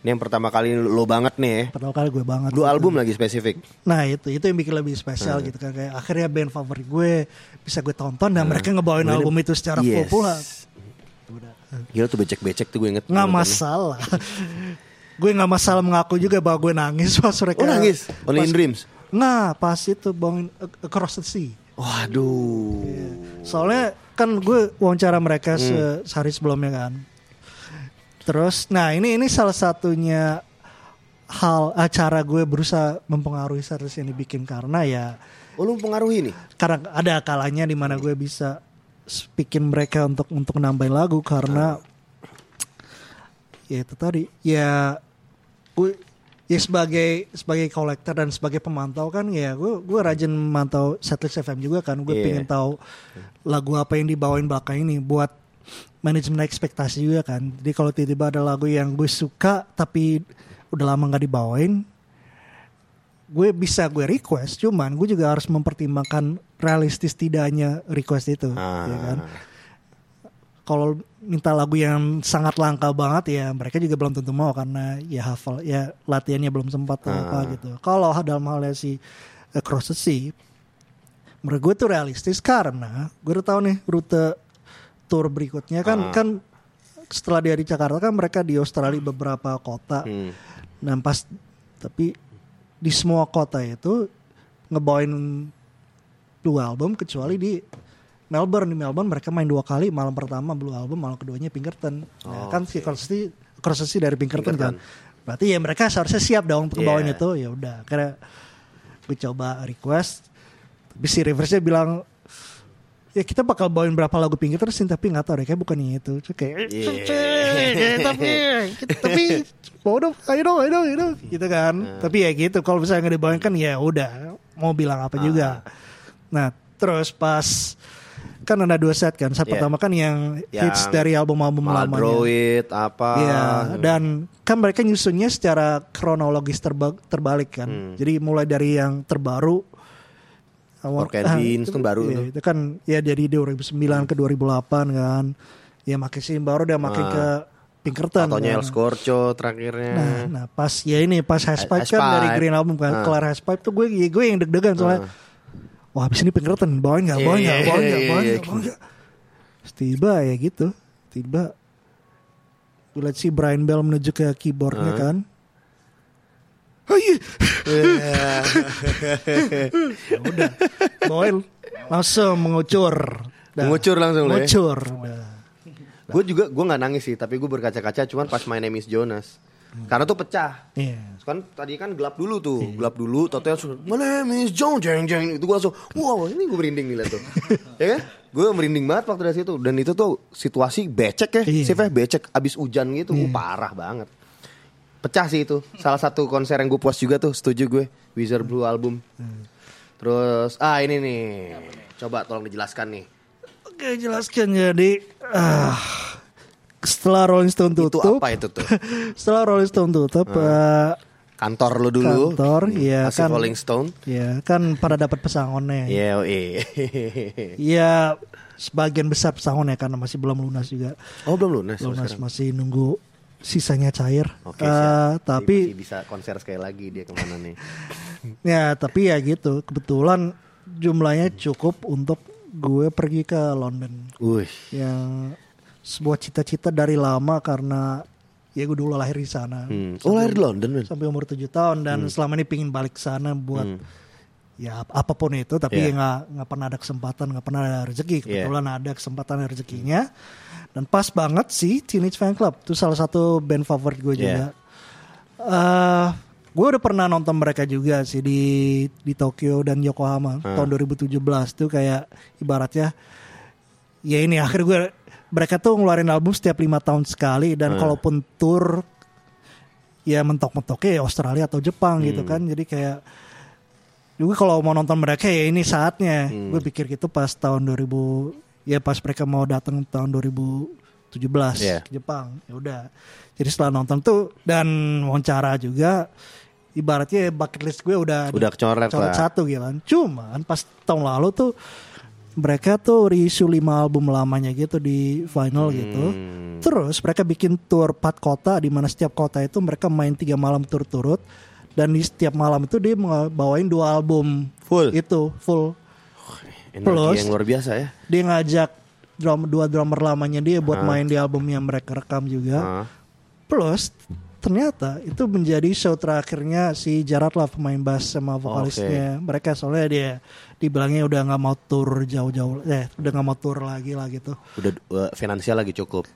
S2: Ini yang pertama kali lo banget nih ya.
S3: pertama kali gue banget
S2: Dua
S3: gitu.
S2: album lagi spesifik.
S3: Nah itu itu yang bikin lebih spesial
S2: Hmm.
S3: gitu kan kayak akhirnya band favorit gue bisa gue tonton dan mereka ngebawain
S2: Gue ini-
S3: album itu secara
S2: Yes.
S3: full pula.
S2: Gila tuh becek-becek tuh gue inget.
S3: Nggak masalah. gue nggak masalah mengaku juga bahwa gue nangis pas mereka.
S2: Oh nangis? Only in
S3: pas-
S2: dreams?
S3: Nggak pas itu bawang Across the Sea.
S2: Waduh.
S3: Soalnya kan gue wawancara mereka
S2: Hmm.
S3: se- sehari sebelumnya kan. Terus, nah ini ini salah satunya hal acara gue berusaha mempengaruhi series yang dibikin karena ya
S2: Oh lu mempengaruhi nih?
S3: karena ada kalanya di mana gue bisa speakin mereka untuk untuk nambahin lagu karena ya itu tadi. Ya gue ya sebagai sebagai kolektor dan sebagai pemantau kan ya gue gue rajin memantau setlist FM juga kan. Gue
S2: Iya.
S3: pengen tahu lagu apa yang dibawain belakang ini buat manajemen ekspektasi juga kan. Jadi kalau tiba-tiba ada lagu yang gue suka tapi udah lama nggak dibawain gue bisa gue request cuman gue juga harus mempertimbangkan realistis tidaknya request itu
S2: Ah.
S3: ya kan kalau minta lagu yang sangat langka banget ya mereka juga belum tentu mau karena ya hafal ya latihannya belum sempat atau apa
S2: Ah.
S3: gitu kalau dalam halnya si Across the Sea menurut gue tuh realistis karena gue udah tahu nih rute tour berikutnya kan
S2: Ah.
S3: kan setelah dia di Jakarta kan mereka di Australia beberapa kota
S2: Hmm.
S3: dan pas tapi di semua kota itu ngebawain dua album kecuali di Melbourne. Di Melbourne mereka main dua kali malam pertama Blue Album malam keduanya Pinkerton. Nah, kan si Crossy Crossy dari Pinkerton, kan. Berarti ya mereka seharusnya siap dong untuk ngebawain
S2: Yeah.
S3: itu. Ya udah karena gue coba request. Tapi si Riversnya bilang ya kita bakal bawain berapa lagu Pinkerton sih tapi nggak tahu deh kayak bukan itu Terus kayak
S2: Yeah.
S3: tapi tapi mau dong ayo dong ayo dong dong gitu kan tapi ya gitu kalau misalnya nggak dibawain kan ya udah mau bilang apa juga nah terus pas kan ada dua set kan set
S2: Yeah.
S3: pertama kan yang, hits
S2: Yang
S3: dari album-album lamanya
S2: Maladroid apa?
S3: Iya, dan kan mereka nyusunnya secara kronologis terba- terbalik kan.
S2: Hmm.
S3: Jadi mulai dari yang terbaru awal-
S2: Pork and Beans
S3: itu-
S2: kan baru
S3: iya,
S2: tuh.
S3: Itu kan ya dari 2009 ke 2008 kan. Ya makin sih baru dia makin
S2: Ah.
S3: ke Pinkerton.
S2: Ataunya
S3: kan.
S2: El Scorcho terakhirnya.
S3: Nah, nah pas ya ini pas Haspipe kan dari Green Album kan.
S2: Ah.
S3: Kelar Haspipe tuh gue ya gue yang deg-degan soalnya. Wah, habis ini Pinkerton bawain enggak? Bawain enggak?
S2: Iya,
S3: Bawain enggak?
S2: iya,
S3: Bawain? Terus Tiba ya gitu. Tiba gue liat si Brian Bell menuju ke keyboardnya
S2: Ah.
S3: kan. Oh iya. ya udah. Bawain langsung mengucur. Dah.
S2: Mengucur langsung ya?
S3: Mengucur.
S2: Gue juga gue nggak nangis sih, tapi gue berkaca-kaca cuman pas My Name Is Jonas. Karena tuh pecah.
S3: Iya.
S2: Kan tadi kan gelap dulu tuh, gelap dulu. Toto langsung My name is John Jeng Jeng. Itu gue langsung, wow ini gue merinding nih tuh. ya kan? Gue merinding banget waktu dari situ. Dan itu tuh situasi becek ya,
S3: Iya.
S2: Sifnya becek abis hujan gitu, uh, parah banget. Pecah sih itu. Salah satu konser yang gue puas juga tuh, setuju gue. Wizard Blue album. Terus, ah ini nih. Coba tolong dijelaskan nih.
S3: Oke jelaskan jadi ah, setelah Rolling Stone
S2: Itu
S3: tutup,
S2: apa itu tuh?
S3: setelah Rolling Stone tutup, eh,
S2: Kantor lu dulu.
S3: Kantor, iya,
S2: Kasih
S3: kan.
S2: Rolling Stone.
S3: ya kan pada dapat pesangonnya.
S2: Iya, iya.
S3: Ya sebagian besar pesangonnya karena masih belum lunas juga.
S2: Oh belum lunas.
S3: lunas masih nunggu sisanya cair.
S2: Oke, siap.
S3: tapi
S2: Masih bisa konser sekali lagi dia ke mana nih?
S3: ya tapi ya gitu. Kebetulan jumlahnya cukup untuk gue pergi ke London.
S2: Wih,
S3: yang sebuah cita-cita dari lama karena ya gue dulu lahir di sana
S2: hmm. oh lahir di London
S3: sampai umur 7 tahun dan selama ini pingin balik ke sana buat ya ap- apa pun itu tapi
S2: Yeah.
S3: ya. nggak pernah ada kesempatan nggak pernah ada rezeki.
S2: Yeah.
S3: kebetulan ada kesempatan dan rezekinya. Dan pas banget sih Teenage Fan Club. Itu salah satu band favorit gue juga. Eh gue udah pernah nonton mereka juga sih di di Tokyo dan Yokohama tahun 2017 tuh kayak ibaratnya ya ini akhir gue mereka tuh ngeluarin album setiap lima tahun sekali. Dan kalaupun tour ya mentok-mentoknya ya Australia atau Jepang gitu kan. Jadi kayak juga kalau mau nonton mereka ya ini saatnya gue pikir gitu pas tahun 2000 ya pas mereka mau datang tahun 2017
S2: Yeah.
S3: ke Jepang ya udah jadi setelah nonton tuh dan wawancara juga ibaratnya bucket list gue udah
S2: Udah kecoret lah.
S3: satu gitu kan. Cuman pas tahun lalu tuh mereka tuh reissue 5 album lamanya gitu di gitu.
S2: Hmm.
S3: Terus mereka bikin tour 4 kota di mana setiap kota itu mereka main tiga malam turut-turut dan di setiap malam itu dia bawain dua album
S2: Full?
S3: itu full.
S2: Energi
S3: Plus-
S2: yang luar biasa ya.
S3: Dia ngajak drum, dua drummer lamanya dia buat main di album yang mereka rekam juga.
S2: Ah.
S3: Plus ternyata itu menjadi show terakhirnya si Jarad lah pemain bass sama vokalisnya. Mereka soalnya dia dibilangnya udah nggak mau tour jauh-jauh, eh udah nggak mau tour lagi lah gitu.
S2: Udah uh, finansial lagi cukup.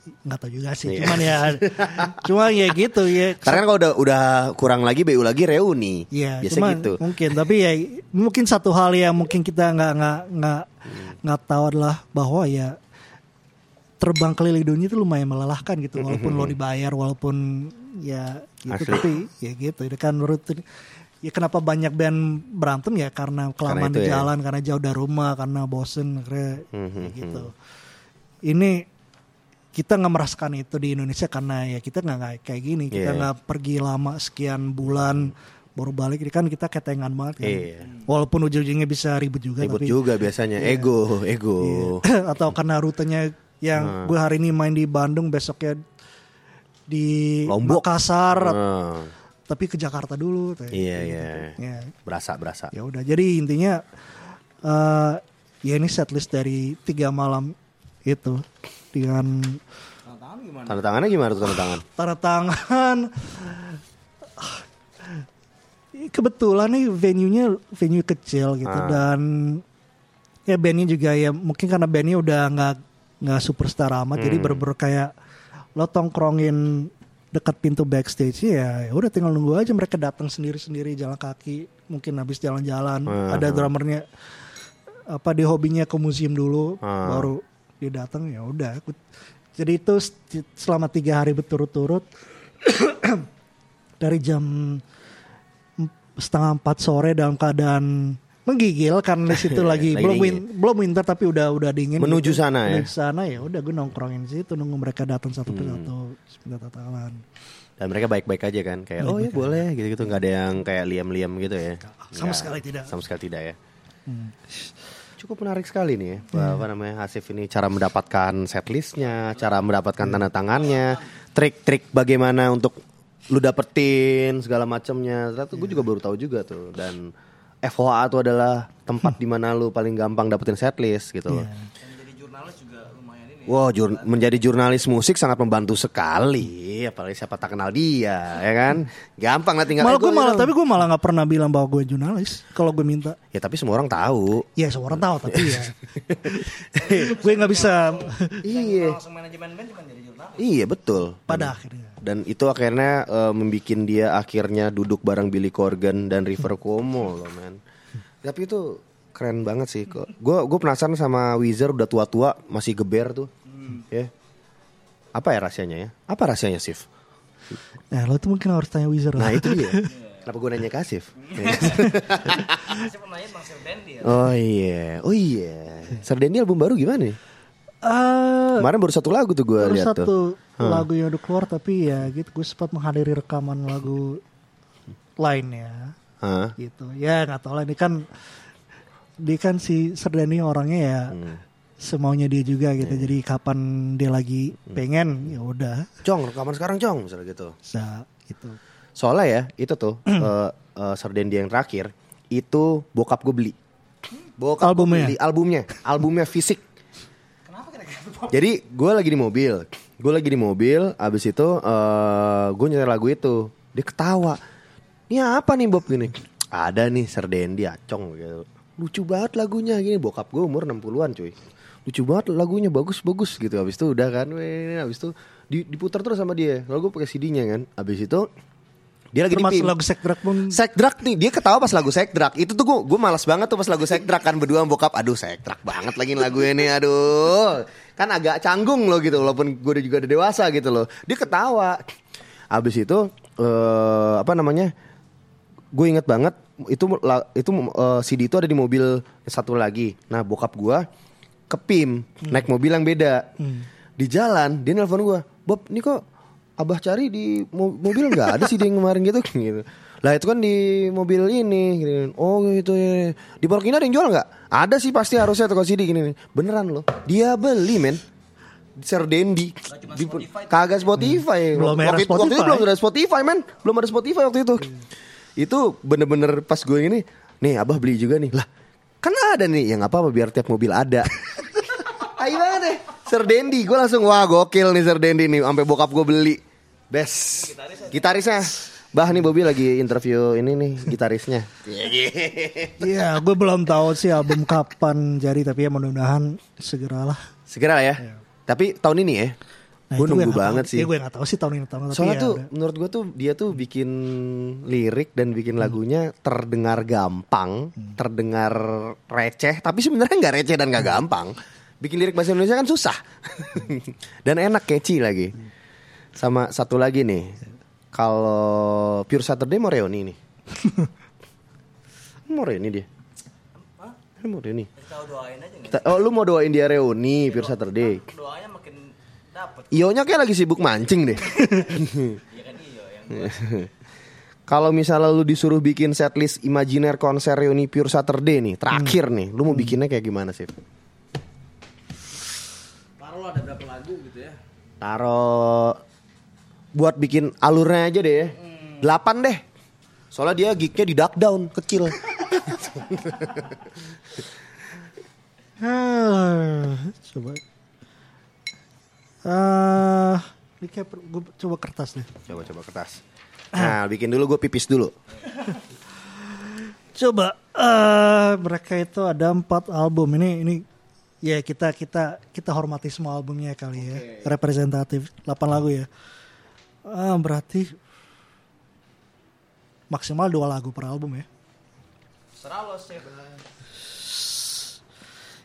S3: Nggak tahu juga sih,
S2: Iya.
S3: cuman ya, cuma ya gitu ya.
S2: Karena kan kalau udah udah kurang lagi BU lagi reuni.
S3: Iya,
S2: Biasa gitu.
S3: mungkin tapi ya mungkin satu hal yang mungkin kita nggak nggak nggak nggak tahu adalah bahwa ya terbang keliling dunia itu lumayan melelahkan gitu walaupun lo dibayar walaupun ya gitu
S2: Asli.
S3: tapi ya gitu itu kan rutin ya kenapa banyak band berantem ya karena kelamaan di
S2: ya.
S3: jalan karena jauh dari rumah karena bosen akhirnya ya gitu ini kita nggak merasakan itu di Indonesia karena ya kita nggak kayak gini kita
S2: Iya.
S3: nggak pergi lama sekian bulan baru balik ini kan kita ketengan banget kan
S2: Iya.
S3: walaupun ujung-ujungnya bisa ribet juga
S2: Ribut
S3: tapi
S2: juga biasanya. Ego, ego.
S3: atau karena rutenya
S2: Hmm.
S3: yang gue hari ini main di Bandung besoknya di
S2: Lombok.
S3: Makassar
S2: Ah,
S3: tapi ke Jakarta dulu
S2: iya, iya.
S3: ya
S2: Berasa, berasa.
S3: ya udah jadi intinya eh ya ini setlist dari tiga malam itu dengan
S2: Tanda tangannya gimana tuh tanda tangan?
S3: tanda tangan kebetulan nih venue-nya venue kecil gitu
S2: Ah.
S3: dan ya bandnya juga ya mungkin karena bandnya udah nggak nggak superstar amat jadi
S2: Hmm.
S3: bener-bener kayak lo tongkrongin dekat pintu backstage ya ya udah tinggal nunggu aja mereka datang sendiri-sendiri jalan kaki mungkin habis jalan-jalan
S2: Ah.
S3: ada drummernya apa dia hobinya ke museum dulu
S2: Ah.
S3: baru dia datang ya udah aku- jadi itu selama tiga hari berturut-turut dari jam setengah empat sore dalam keadaan menggigil karena di situ lagi,
S2: Lagi
S3: belum win- belum winter tapi udah udah dingin
S2: Menuju
S3: gitu.
S2: sana ya?
S3: menuju sana ya udah gue nongkrongin situ nunggu mereka datang satu
S2: Hmm.
S3: persatu minta tangan
S2: Dan mereka baik-baik aja kan, kayak oh ya boleh gitu-gitu, nggak ada yang kayak liam-liam gitu ya.
S3: sama
S2: Nggak,
S3: sekali tidak.
S2: Sama sekali tidak ya. Cukup menarik sekali nih ya, apa namanya Hasif ini cara mendapatkan setlistnya, cara mendapatkan tanda tangannya, trik-trik bagaimana untuk lu dapetin segala macamnya. Ternyata gue juga baru tahu juga tuh. Dan FOA itu adalah tempat di mana lu paling gampang dapetin setlist gitu loh.
S4: Dan jadi jurnalis juga lumayan ini.
S2: Wow, jur- menjadi jurnalis musik sangat membantu sekali, apalagi siapa tak kenal dia, ya kan? Gampang lah tinggal.
S3: malah gue
S2: gua-
S3: malah tapi gue malah nggak pernah bilang bahwa gue jurnalis kalau gue minta
S2: Ya tapi semua orang tahu.
S3: ya semua orang tahu tapi ya gue nggak bisa
S2: Iya,
S4: Langsung manajemen band cuma jadi jurnalis.
S2: iya betul.
S3: pada akhirnya
S2: Dan itu akhirnya eh, membikin dia akhirnya duduk bareng Billy Corgan dan River Cuomo loh, men. Tapi itu keren banget sih kok. Gue gue penasaran sama Wizard udah tua-tua masih geber tuh. Ya. Apa ya rahasianya ya? Apa rahasianya Sif?
S3: nah lo tuh mungkin harus tanya Wizard
S2: Nah
S3: lah.
S2: itu dia. Kenapa gue nanya ke Asif?
S4: Bang Sir Dendi ya.
S2: oh iya, oh iya. Sardendi album baru gimana nih?
S3: Eh,
S2: Kemarin baru satu lagu tuh gue
S3: baru
S2: lihat
S3: satu
S2: tuh.
S3: lagu yang udah keluar tapi ya gitu gue sempat menghadiri rekaman lagu lainnya
S2: Hah?
S3: gitu ya nggak tahu lah ini kan dia kan si Serdani orangnya ya
S2: Hmm.
S3: semaunya dia juga gitu
S2: Iya.
S3: jadi kapan dia lagi
S2: Hmm.
S3: pengen ya udah
S2: Cong, rekaman sekarang Cong, misalnya gitu.
S3: bisa gitu
S2: Soalnya ya, itu tuh eh eh, Sardendi yang terakhir itu bokap gue beli. Bokap gua
S3: Albumnya?
S2: beli albumnya, albumnya fisik. Jadi gue lagi di mobil, gue lagi di mobil, abis itu eh gue nyetel lagu itu, dia ketawa. Ini apa nih Bob gini? Ada nih Sardendi acong gitu. Lucu banget lagunya gini, bokap gue umur 60-an cuy. Lucu banget lagunya bagus-bagus gitu. Abis itu udah kan, weh, abis itu di- diputar terus sama dia. Lalu gue pakai CD-nya kan. Abis itu dia lagi di
S3: termasuk
S2: PIM.
S3: lagu Sekdrak pun
S2: Sekdrak nih, dia ketawa pas lagu Sekdrak. Itu tuh gue gue malas banget tuh pas lagu Sekdrak kan berdua bokap. Aduh Sekdrak banget lagi lagu ini, aduh. Kan agak canggung loh gitu, walaupun gue udah juga udah dewasa gitu loh. Dia ketawa. Abis itu eh apa namanya? Gue inget banget itu itu eh, CD itu ada di mobil satu lagi. Nah bokap gue ke PIM naik mobil yang beda. Di jalan dia nelpon gue, Bob, ini kok abah cari di mo- mobil nggak ada sih dia yang kemarin gitu gitu. Lah itu kan di mobil ini gini. Oh gitu ya Di Pondok Indah ada yang jual nggak? Ada sih pasti harusnya toko CD gini nih. Beneran loh Dia beli men Serdendi di, Kagak Spotify
S3: Belum era
S2: waktu, itu- waktu itu
S3: Spotify.
S2: belum ada Spotify men Belum ada Spotify waktu itu Itu bener-bener pas gue ini Nih abah beli juga nih. Lah kan ada nih. Yang apa-apa biar tiap mobil ada. Tai banget deh. Serdendi Gue langsung wah gokil nih Serdendi nih Sampai bokap gue beli. Best Gitarisnya. Bah nih Bobby lagi interview ini nih gitarisnya.
S3: Iya, gue belum tahu sih album kapan jadi tapi ya mudah-mudahan segeralah.
S2: Segera ya. Tapi tahun ini ya
S3: Nah,
S2: Gue nunggu
S3: nggak tahu.
S2: banget sih
S3: Iya, gue nggak tahu sih tahun ini tahun tapi
S2: Soalnya
S3: ya
S2: tuh
S3: udah.
S2: menurut gue tuh dia tuh bikin lirik dan bikin
S3: Hmm.
S2: lagunya terdengar gampang, terdengar receh, tapi sebenarnya nggak receh dan nggak gampang. Bikin lirik bahasa Indonesia kan susah dan enak catchy lagi. Sama satu lagi nih, kalau Pure Saturday mau reuni nih. mau reuni dia. Ini Mau reuni.
S4: Kita doain aja?
S2: Kita- oh lu mau doain dia reuni Pure Saturday.
S4: Doanya dapet.
S2: Ionya kayak lagi sibuk mancing deh.
S4: Iya kan iyo yang
S2: Kalau misalnya lu disuruh bikin setlist imajiner konser reuni Pure Saturday nih, terakhir nih, lu mau bikinnya kayak gimana sih?
S4: Taruh ada berapa lagu gitu ya?
S2: Taruh buat bikin alurnya aja deh ya. Delapan deh. Soalnya dia gignya di duck down, kecil.
S3: Ah, coba. Ah, ini kayak per- gue coba kertas deh.
S2: Coba coba kertas. Nah, bikin dulu gue pipis dulu.
S3: Coba eh mereka itu ada empat album ini ini ya kita kita kita hormati semua albumnya kali ya representatif 8 lagu ya Ah, berarti maksimal dua lagu per album ya
S4: sih bener.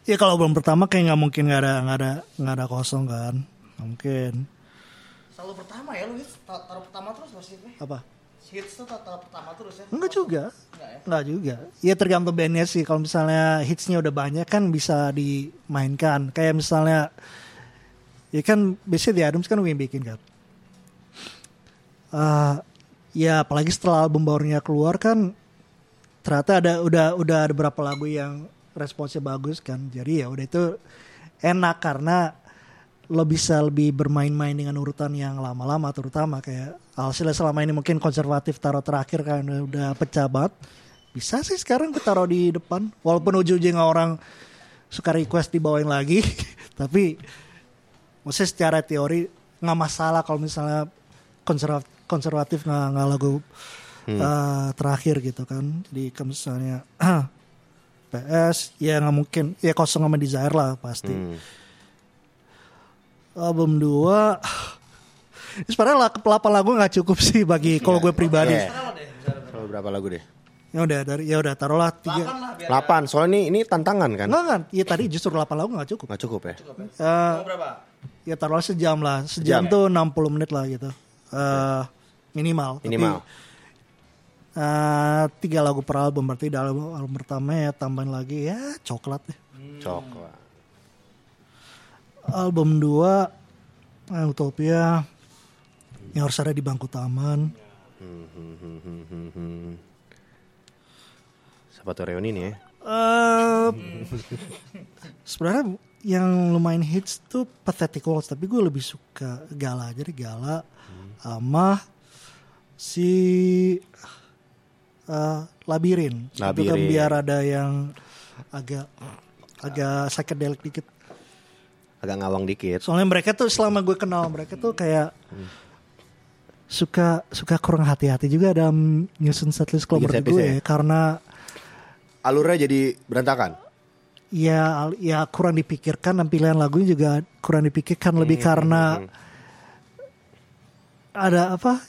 S3: ya kalau album pertama kayak nggak mungkin nggak ada nggak ada nggak ada kosong kan Nggak mungkin
S4: Selalu pertama ya lu hits tar- taruh pertama terus maksudnya.
S3: apa
S4: Hits tuh tar- taruh pertama terus ya.
S3: Enggak juga.
S4: Enggak ya?
S3: Enggak juga. Ya tergantung bandnya sih. Kalau misalnya hitsnya udah banyak kan bisa dimainkan. Kayak misalnya ya kan biasanya di Adams kan yang bikin kan. Eh, ya apalagi setelah album barunya keluar kan ternyata ada udah udah ada beberapa lagu yang responsnya bagus kan. Jadi ya udah itu enak karena lo bisa lebih bermain-main dengan urutan yang lama-lama terutama kayak hasilnya selama ini mungkin konservatif taruh terakhir kan udah, pecah banget. Bisa sih sekarang gue taruh di depan walaupun ujung-ujungnya orang suka request dibawain lagi. Tapi maksudnya secara teori nggak masalah kalau misalnya konservatif konservatif nggak nggak lagu eh, terakhir gitu kan. Jadi kalau misalnya PS ya nggak mungkin ya kosong sama desire lah pasti album 2 sebenarnya la- 8 lagu nggak cukup sih bagi kalau gue pribadi
S2: Iya. Kalau berapa lagu deh?
S3: ya udah dari ya udah taruhlah tiga
S2: Delapan. Soalnya ini ini tantangan kan?
S3: Enggak kan? Ya tadi justru 8 lagu gak cukup.
S2: Nggak cukup ya?
S3: Eh,
S4: berapa?
S3: ya taruhlah sejam lah. Sejam
S2: Sejam.
S3: tuh 60 menit lah gitu. Eh minimal. Tapi,
S2: Minimal.
S3: eh, tiga lagu per album berarti dalam album, album pertama ya tambahin lagi ya coklat deh.
S2: Coklat.
S3: Album 2 eh, Utopia yang harus ada di bangku taman.
S2: Siapa tuh reuni nih ya?
S3: Eh sebenarnya yang lumayan hits tuh Pathetic Waltz tapi gue lebih suka Gala jadi Gala sama si eh, Labirin. Itu kan
S2: Labirin.
S3: biar ada yang agak agak psychedelic dikit.
S2: Agak ngawang dikit.
S3: Soalnya mereka tuh selama gue kenal mereka tuh kayak suka suka kurang hati-hati juga dalam nyusun setlist kalau menurut gue
S2: ya?
S3: karena
S2: Alurnya jadi berantakan.
S3: ya ya kurang dipikirkan dan pilihan lagunya juga kurang dipikirkan lebih karena ada apa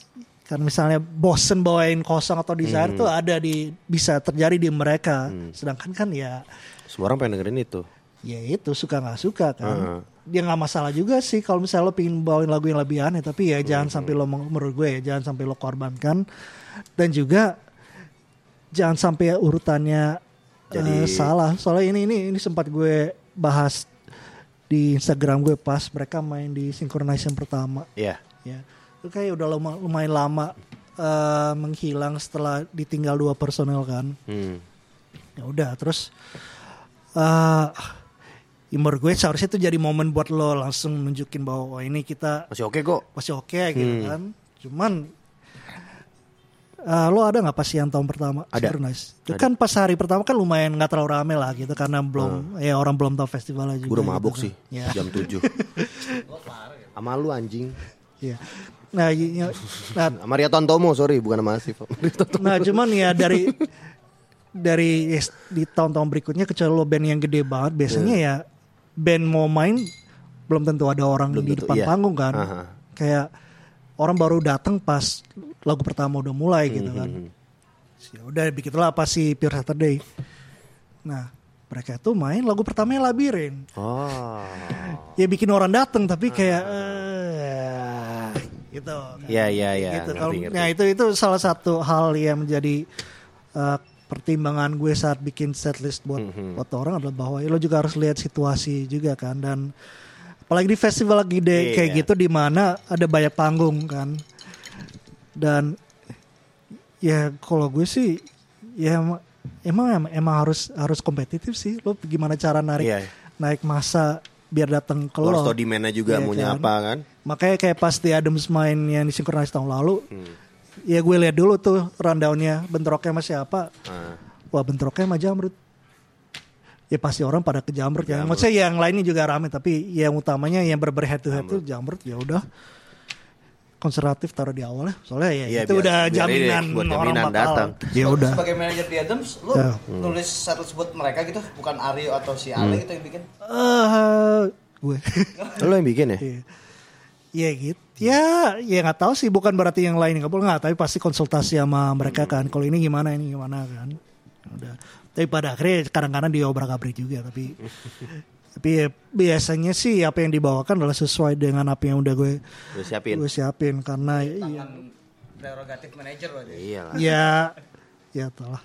S3: kan misalnya bosen bawain kosong atau desire tuh ada di bisa terjadi di mereka sedangkan kan ya
S2: Semua orang pengen dengerin itu.
S3: Ya itu suka nggak suka kan
S2: Heeh.
S3: dia nggak masalah juga sih kalau misalnya lo pengen bawain lagu yang lebih aneh tapi ya jangan sampai lo menurut gue ya jangan sampai lo korbankan dan juga jangan sampai urutannya
S2: Jadi-
S3: eh, salah soalnya ini ini ini sempat gue bahas di Instagram gue pas mereka main di synchronization pertama
S2: Iya.
S3: ya itu kayak udah luma- lumayan lama eh, menghilang setelah ditinggal dua personel kan.
S2: Hmm.
S3: Ya udah terus eh ya menurut gue seharusnya itu jadi momen buat lo langsung nunjukin bahwa oh ini kita
S2: Masih oke kok.
S3: masih oke gitu kan. Cuman eh, lo ada nggak pas yang tahun pertama?
S2: Ada.
S3: Itu kan pas hari pertama kan lumayan nggak terlalu rame lah gitu karena belum ya orang belum tahu festivalnya juga.
S2: Gue udah
S3: gitu
S2: mabuk
S3: kan.
S2: sih
S3: Ya.
S2: jam 7 Sama lu anjing.
S3: Iya. Nah, y- y- nah,
S2: Sama Riaton Tomo, sorry, bukan sama Asif.
S3: Nah cuman ya dari dari yes, di tahun-tahun berikutnya kecuali lo band yang gede banget, biasanya ya band mau main belum tentu ada orang
S2: Belum
S3: di
S2: tentu,
S3: depan
S2: iya.
S3: panggung kan.
S2: Aha.
S3: Kayak orang baru datang pas lagu pertama udah mulai gitu kan.
S2: Hmm.
S3: Ya udah begitulah apa sih Pure Saturday. Nah, mereka tuh main lagu pertamanya Labirin.
S2: Oh.
S3: Ya bikin orang datang tapi kayak eh, gitu.
S2: Iya, iya, iya.
S3: gitu.
S2: ngerti,
S3: Kalau-
S2: ngerti.
S3: Nah itu itu salah satu hal yang menjadi uh, pertimbangan gue saat bikin setlist buat
S2: Mhm.
S3: buat orang adalah bahwa ya lo juga harus lihat situasi juga kan dan apalagi di festival gede
S2: Iya.
S3: kayak gitu di mana ada banyak panggung kan dan ya kalau gue sih ya em- emang emang, emang harus harus kompetitif sih lo gimana cara narik
S2: Iya.
S3: naik masa biar datang ke
S2: Lo harus
S3: lo
S2: tau demand-nya juga
S3: Iya
S2: maunya
S3: kan?
S2: apa kan.
S3: Makanya kayak pas di Adams main yang disinkronis tahun lalu,
S2: Hmm.
S3: Ya gue lihat dulu tuh rundownnya bentroknya sama siapa.
S2: Ah.
S3: Wah bentroknya sama Jamrut. Ya pasti orang pada ke Jamrut ya.
S2: Jamrut.
S3: Maksudnya yang lainnya juga rame tapi yang utamanya yang berber head to head tuh Jamrut ya udah konservatif taruh di awal ya. Soalnya ya
S2: Iya,
S3: itu
S2: biar-
S3: udah
S2: biar ini
S3: jaminan
S2: buat
S3: orang
S2: jaminan
S3: bakal.
S2: datang.
S3: Ya udah.
S4: Sebagai manajer di Adams, lu
S3: Ya.
S4: nulis setlist buat mereka gitu, bukan Aryo atau si Ale gitu yang bikin.
S3: Eh gue.
S2: Lo yang bikin ya?
S3: Iya. Ya gitu. Ya, ya nggak tahu sih. Bukan berarti yang lain nggak boleh nggak. Tapi pasti konsultasi sama mereka kan. Kalau ini gimana, ini gimana kan. Udah. Tapi pada akhirnya kadang-kadang diobrak abrik juga. Tapi tapi ya, biasanya sih apa yang dibawakan adalah sesuai dengan apa yang udah gue
S2: Lo siapin.
S3: gue siapin karena ya,
S4: Tangan prerogatif manajer berarti.
S2: Iya
S3: ya ya telah.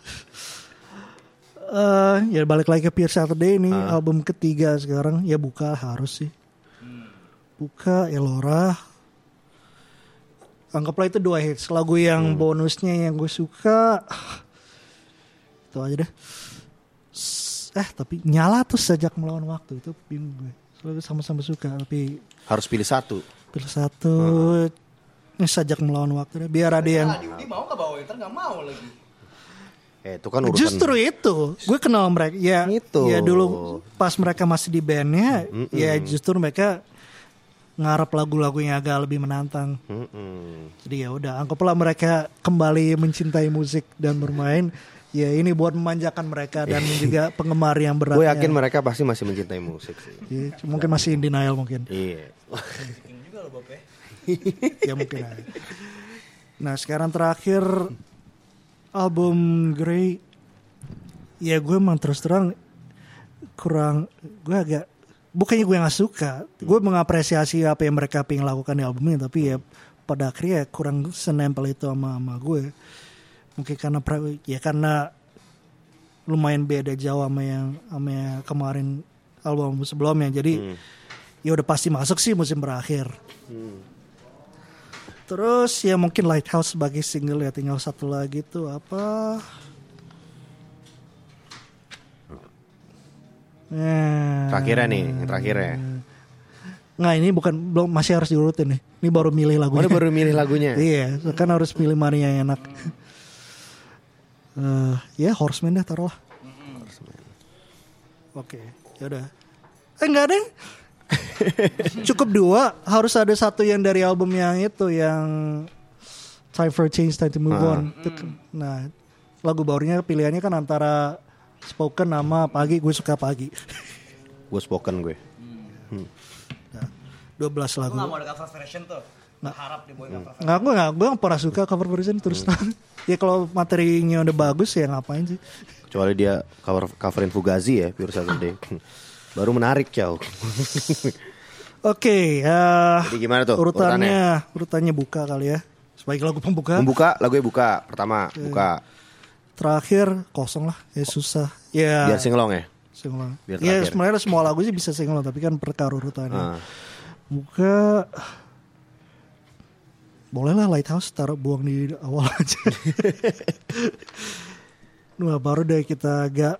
S3: Eh ya balik lagi ke Pure Saturday ini album ketiga sekarang ya buka harus sih buka Elora anggaplah itu dua hits lagu yang bonusnya yang gue suka itu aja deh eh tapi nyala tuh sejak melawan waktu itu bingung gue soalnya sama-sama suka tapi
S2: Harus pilih satu.
S3: pilih satu ini sejak melawan waktu deh biar ada yang
S4: Diudi mau nggak bawa Inter nggak mau lagi.
S2: Eh, itu kan urusan.
S3: Justru itu, gue kenal mereka. Ya,
S2: Itu.
S3: ya dulu pas mereka masih di bandnya, ya justru mereka ngarap lagu-lagu yang agak lebih menantang.
S2: Mm-mm.
S3: Jadi ya udah, anggaplah mereka kembali mencintai musik dan bermain. Ya ini buat memanjakan mereka dan juga penggemar yang berat.
S2: Gue yakin mereka pasti masih mencintai musik sih.
S3: mungkin masih in denial mungkin.
S2: Iya.
S4: Juga ya.
S3: ya mungkin aja. Nah sekarang terakhir album Grey, ya gue emang terus terang kurang, gue agak bukannya gue nggak suka, gue mengapresiasi apa yang mereka pengen lakukan di album ini, tapi ya pada akhirnya kurang senempel itu sama, sama gue. Mungkin karena ya karena lumayan beda jauh sama yang sama yang kemarin album sebelumnya, jadi ya udah pasti masuk sih musim berakhir. Terus ya mungkin Lighthouse sebagai single ya tinggal satu lagi tuh apa? Nah,
S2: Terakhirnya nih, yang terakhirnya.
S3: Nggak ini bukan belum masih harus diurutin nih. Ini baru milih
S2: Oh,
S3: lagunya.
S2: dia baru milih lagunya.
S3: iya, kan harus pilih mana yang enak. Eh, ya Horseman deh taruh lah. Oke, ya udah. Eh enggak deh. Cukup dua, harus ada satu yang dari album yang itu yang Time for Change, Time to Move
S2: Ah.
S3: On. Kan- Nah, lagu barunya pilihannya kan antara Spoken sama Pagi, gue suka Pagi.
S2: Gue spoken gue.
S3: 12
S4: Lu
S3: lagu.
S4: nggak mau ada cover version tuh. Harap dibawain cover version.
S3: Nggak, gue nggak, gue nggak pernah suka cover version terus terang. ya kalau materinya udah bagus ya ngapain sih?
S2: Kecuali dia cover coverin Fugazi ya, Pure Saturday. Baru menarik, Cow.
S3: Oke, eh,
S2: Jadi gimana tuh
S3: urutannya, urutannya buka kali ya. Sebagai lagu pembuka.
S2: Membuka, lagunya buka. Pertama,
S3: Iya.
S2: buka.
S3: Terakhir kosong lah, ya susah. Ya.
S2: Biar singelong ya.
S3: singlong.
S2: biar
S3: Ya
S2: terakhir.
S3: sebenarnya semua lagu sih bisa singlong tapi kan perkara urutannya.
S2: Ah.
S3: Buka boleh lah Lighthouse taruh buang di awal aja. Nah baru deh kita agak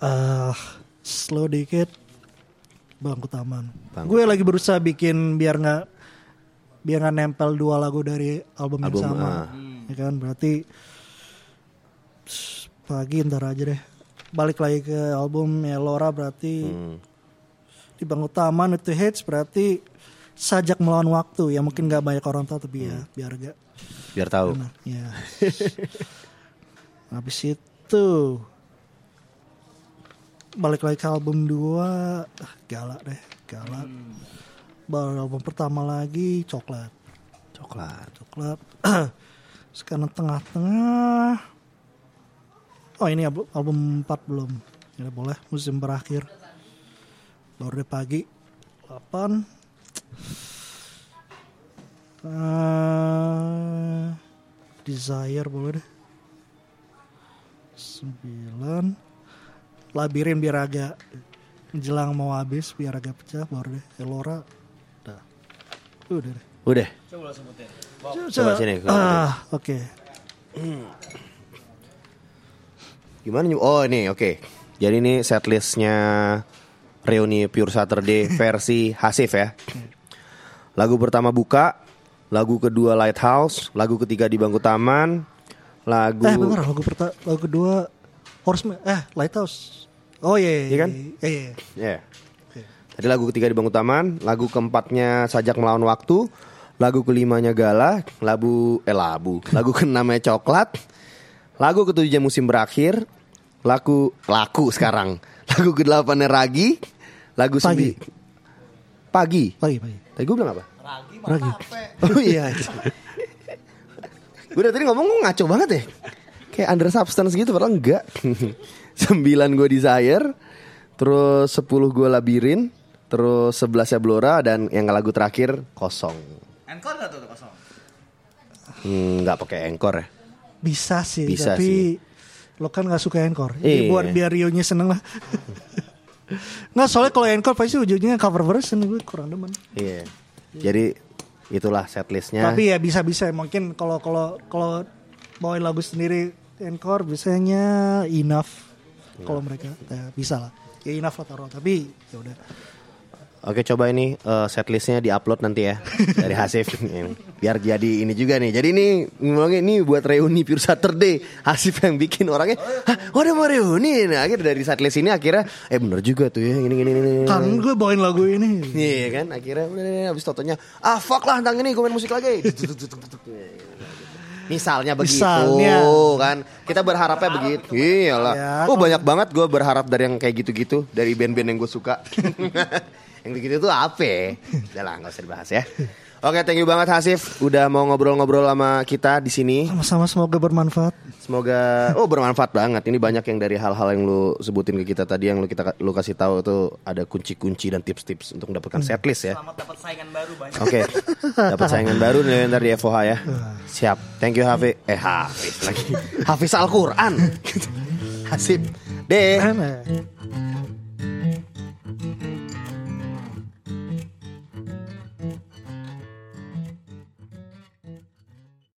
S3: eh slow dikit bangku taman.
S2: Bangku
S3: Gue lagi berusaha bikin biar nggak biar nggak nempel dua lagu dari album, yang
S2: Album,
S3: sama,
S2: ah.
S3: ya kan? Berarti pagi ntar aja deh. Balik lagi ke album Elora berarti
S2: Hmm.
S3: di bangku taman itu hits berarti sajak melawan waktu ya mungkin nggak banyak orang tahu tapi ya biar agak
S2: Biar tahu.
S3: Nah, ya. Habis itu balik lagi ke album 2 ah, galak deh, galak. Baru album pertama lagi coklat,
S2: Coklat.
S3: coklat. Sekarang tengah-tengah. Oh ini album, album 4 belum. Ya boleh musim berakhir. Baru deh pagi 8 Eh, Desire boleh deh. Sembilan. Labirin biar agak menjelang mau habis biar agak pecah baru deh. Elora. Dah. Udah deh.
S2: Udah.
S4: Coba sebutin.
S2: Coba sini. gua
S3: Ah, oke.
S2: Gimana? Nyu? Oh ini oke. Jadi ini setlistnya Reuni Pure Saturday versi Hasif ya. Lagu pertama buka, lagu kedua Lighthouse, lagu ketiga di bangku taman, lagu
S3: Eh bener lagu pertama lagu kedua Horseman eh Lighthouse. Oh iya iya
S2: Iya kan?
S3: Iya iya.
S2: Ya. Tadi lagu ketiga di bangku taman, lagu keempatnya Sajak Melawan Waktu, lagu kelimanya Gala, lagu eh labu, lagu keenamnya Coklat, lagu ketujuhnya Musim Berakhir, lagu laku sekarang, lagu kedelapannya Ragi, lagu
S3: Pagi.
S2: sembi- pagi.
S3: Pagi pagi.
S2: Tadi gue bilang apa?
S4: Ragi
S3: Ragi.
S2: Oh iya. gue dari tadi ngomong gue ngaco banget ya. Kayak under substance gitu padahal enggak. Sembilan gue desire, terus sepuluh gue labirin, terus sebelasnya Blora dan yang lagu terakhir kosong.
S4: Encore gak tuh kosong?
S2: Hmm, Nggak pakai encore ya.
S3: Bisa sih,
S2: Bisa
S3: tapi lo kan gak suka encore. Jadi
S2: Iya.
S3: buat biar Rio-nya seneng lah. Nggak soalnya kalau encore pasti ujungnya cover version gue kurang demen.
S2: Iya. Jadi itulah setlistnya.
S3: Tapi ya bisa-bisa mungkin kalau kalau kalau bawain lagu sendiri encore biasanya enough kalau mereka ya, bisa lah. Ya enough lah taruh tapi ya udah.
S2: Oke coba ini eh, setlistnya diupload nanti ya dari Hasif biar jadi ini juga nih. Jadi ini ngomongin ini buat reuni Pure Saturday Hasif yang bikin orangnya. Hah, ada mau reuni. Nah akhirnya dari setlist ini akhirnya eh bener juga tuh ya ini ini ini.
S3: Kan gue bawain lagu ini.
S2: Iya kan akhirnya udah habis totonya ah fuck lah tentang ini gue main musik lagi. Misalnya begitu
S3: Misalnya.
S2: kan kita berharapnya begitu. Iyalah.
S3: Ya,
S2: oh banyak banget gue berharap dari yang kayak gitu-gitu dari band-band yang gue suka. yang begitu tuh apa? Udah lah nggak usah dibahas ya. Oke, thank you banget Hasif udah mau ngobrol-ngobrol sama kita di sini.
S3: Sama-sama semoga bermanfaat.
S2: Semoga oh bermanfaat banget. Ini banyak yang dari hal-hal yang lu sebutin ke kita tadi yang lu kita lu kasih tahu tuh ada kunci-kunci dan tips-tips untuk mendapatkan setlist ya.
S4: Selamat dapat saingan baru banyak.
S2: Oke, dapat saingan baru nih ntar di FOH ya. Siap, thank you Hafiz. Eh Hafiz lagi. Hafiz Al Quran. Hasib. Deh.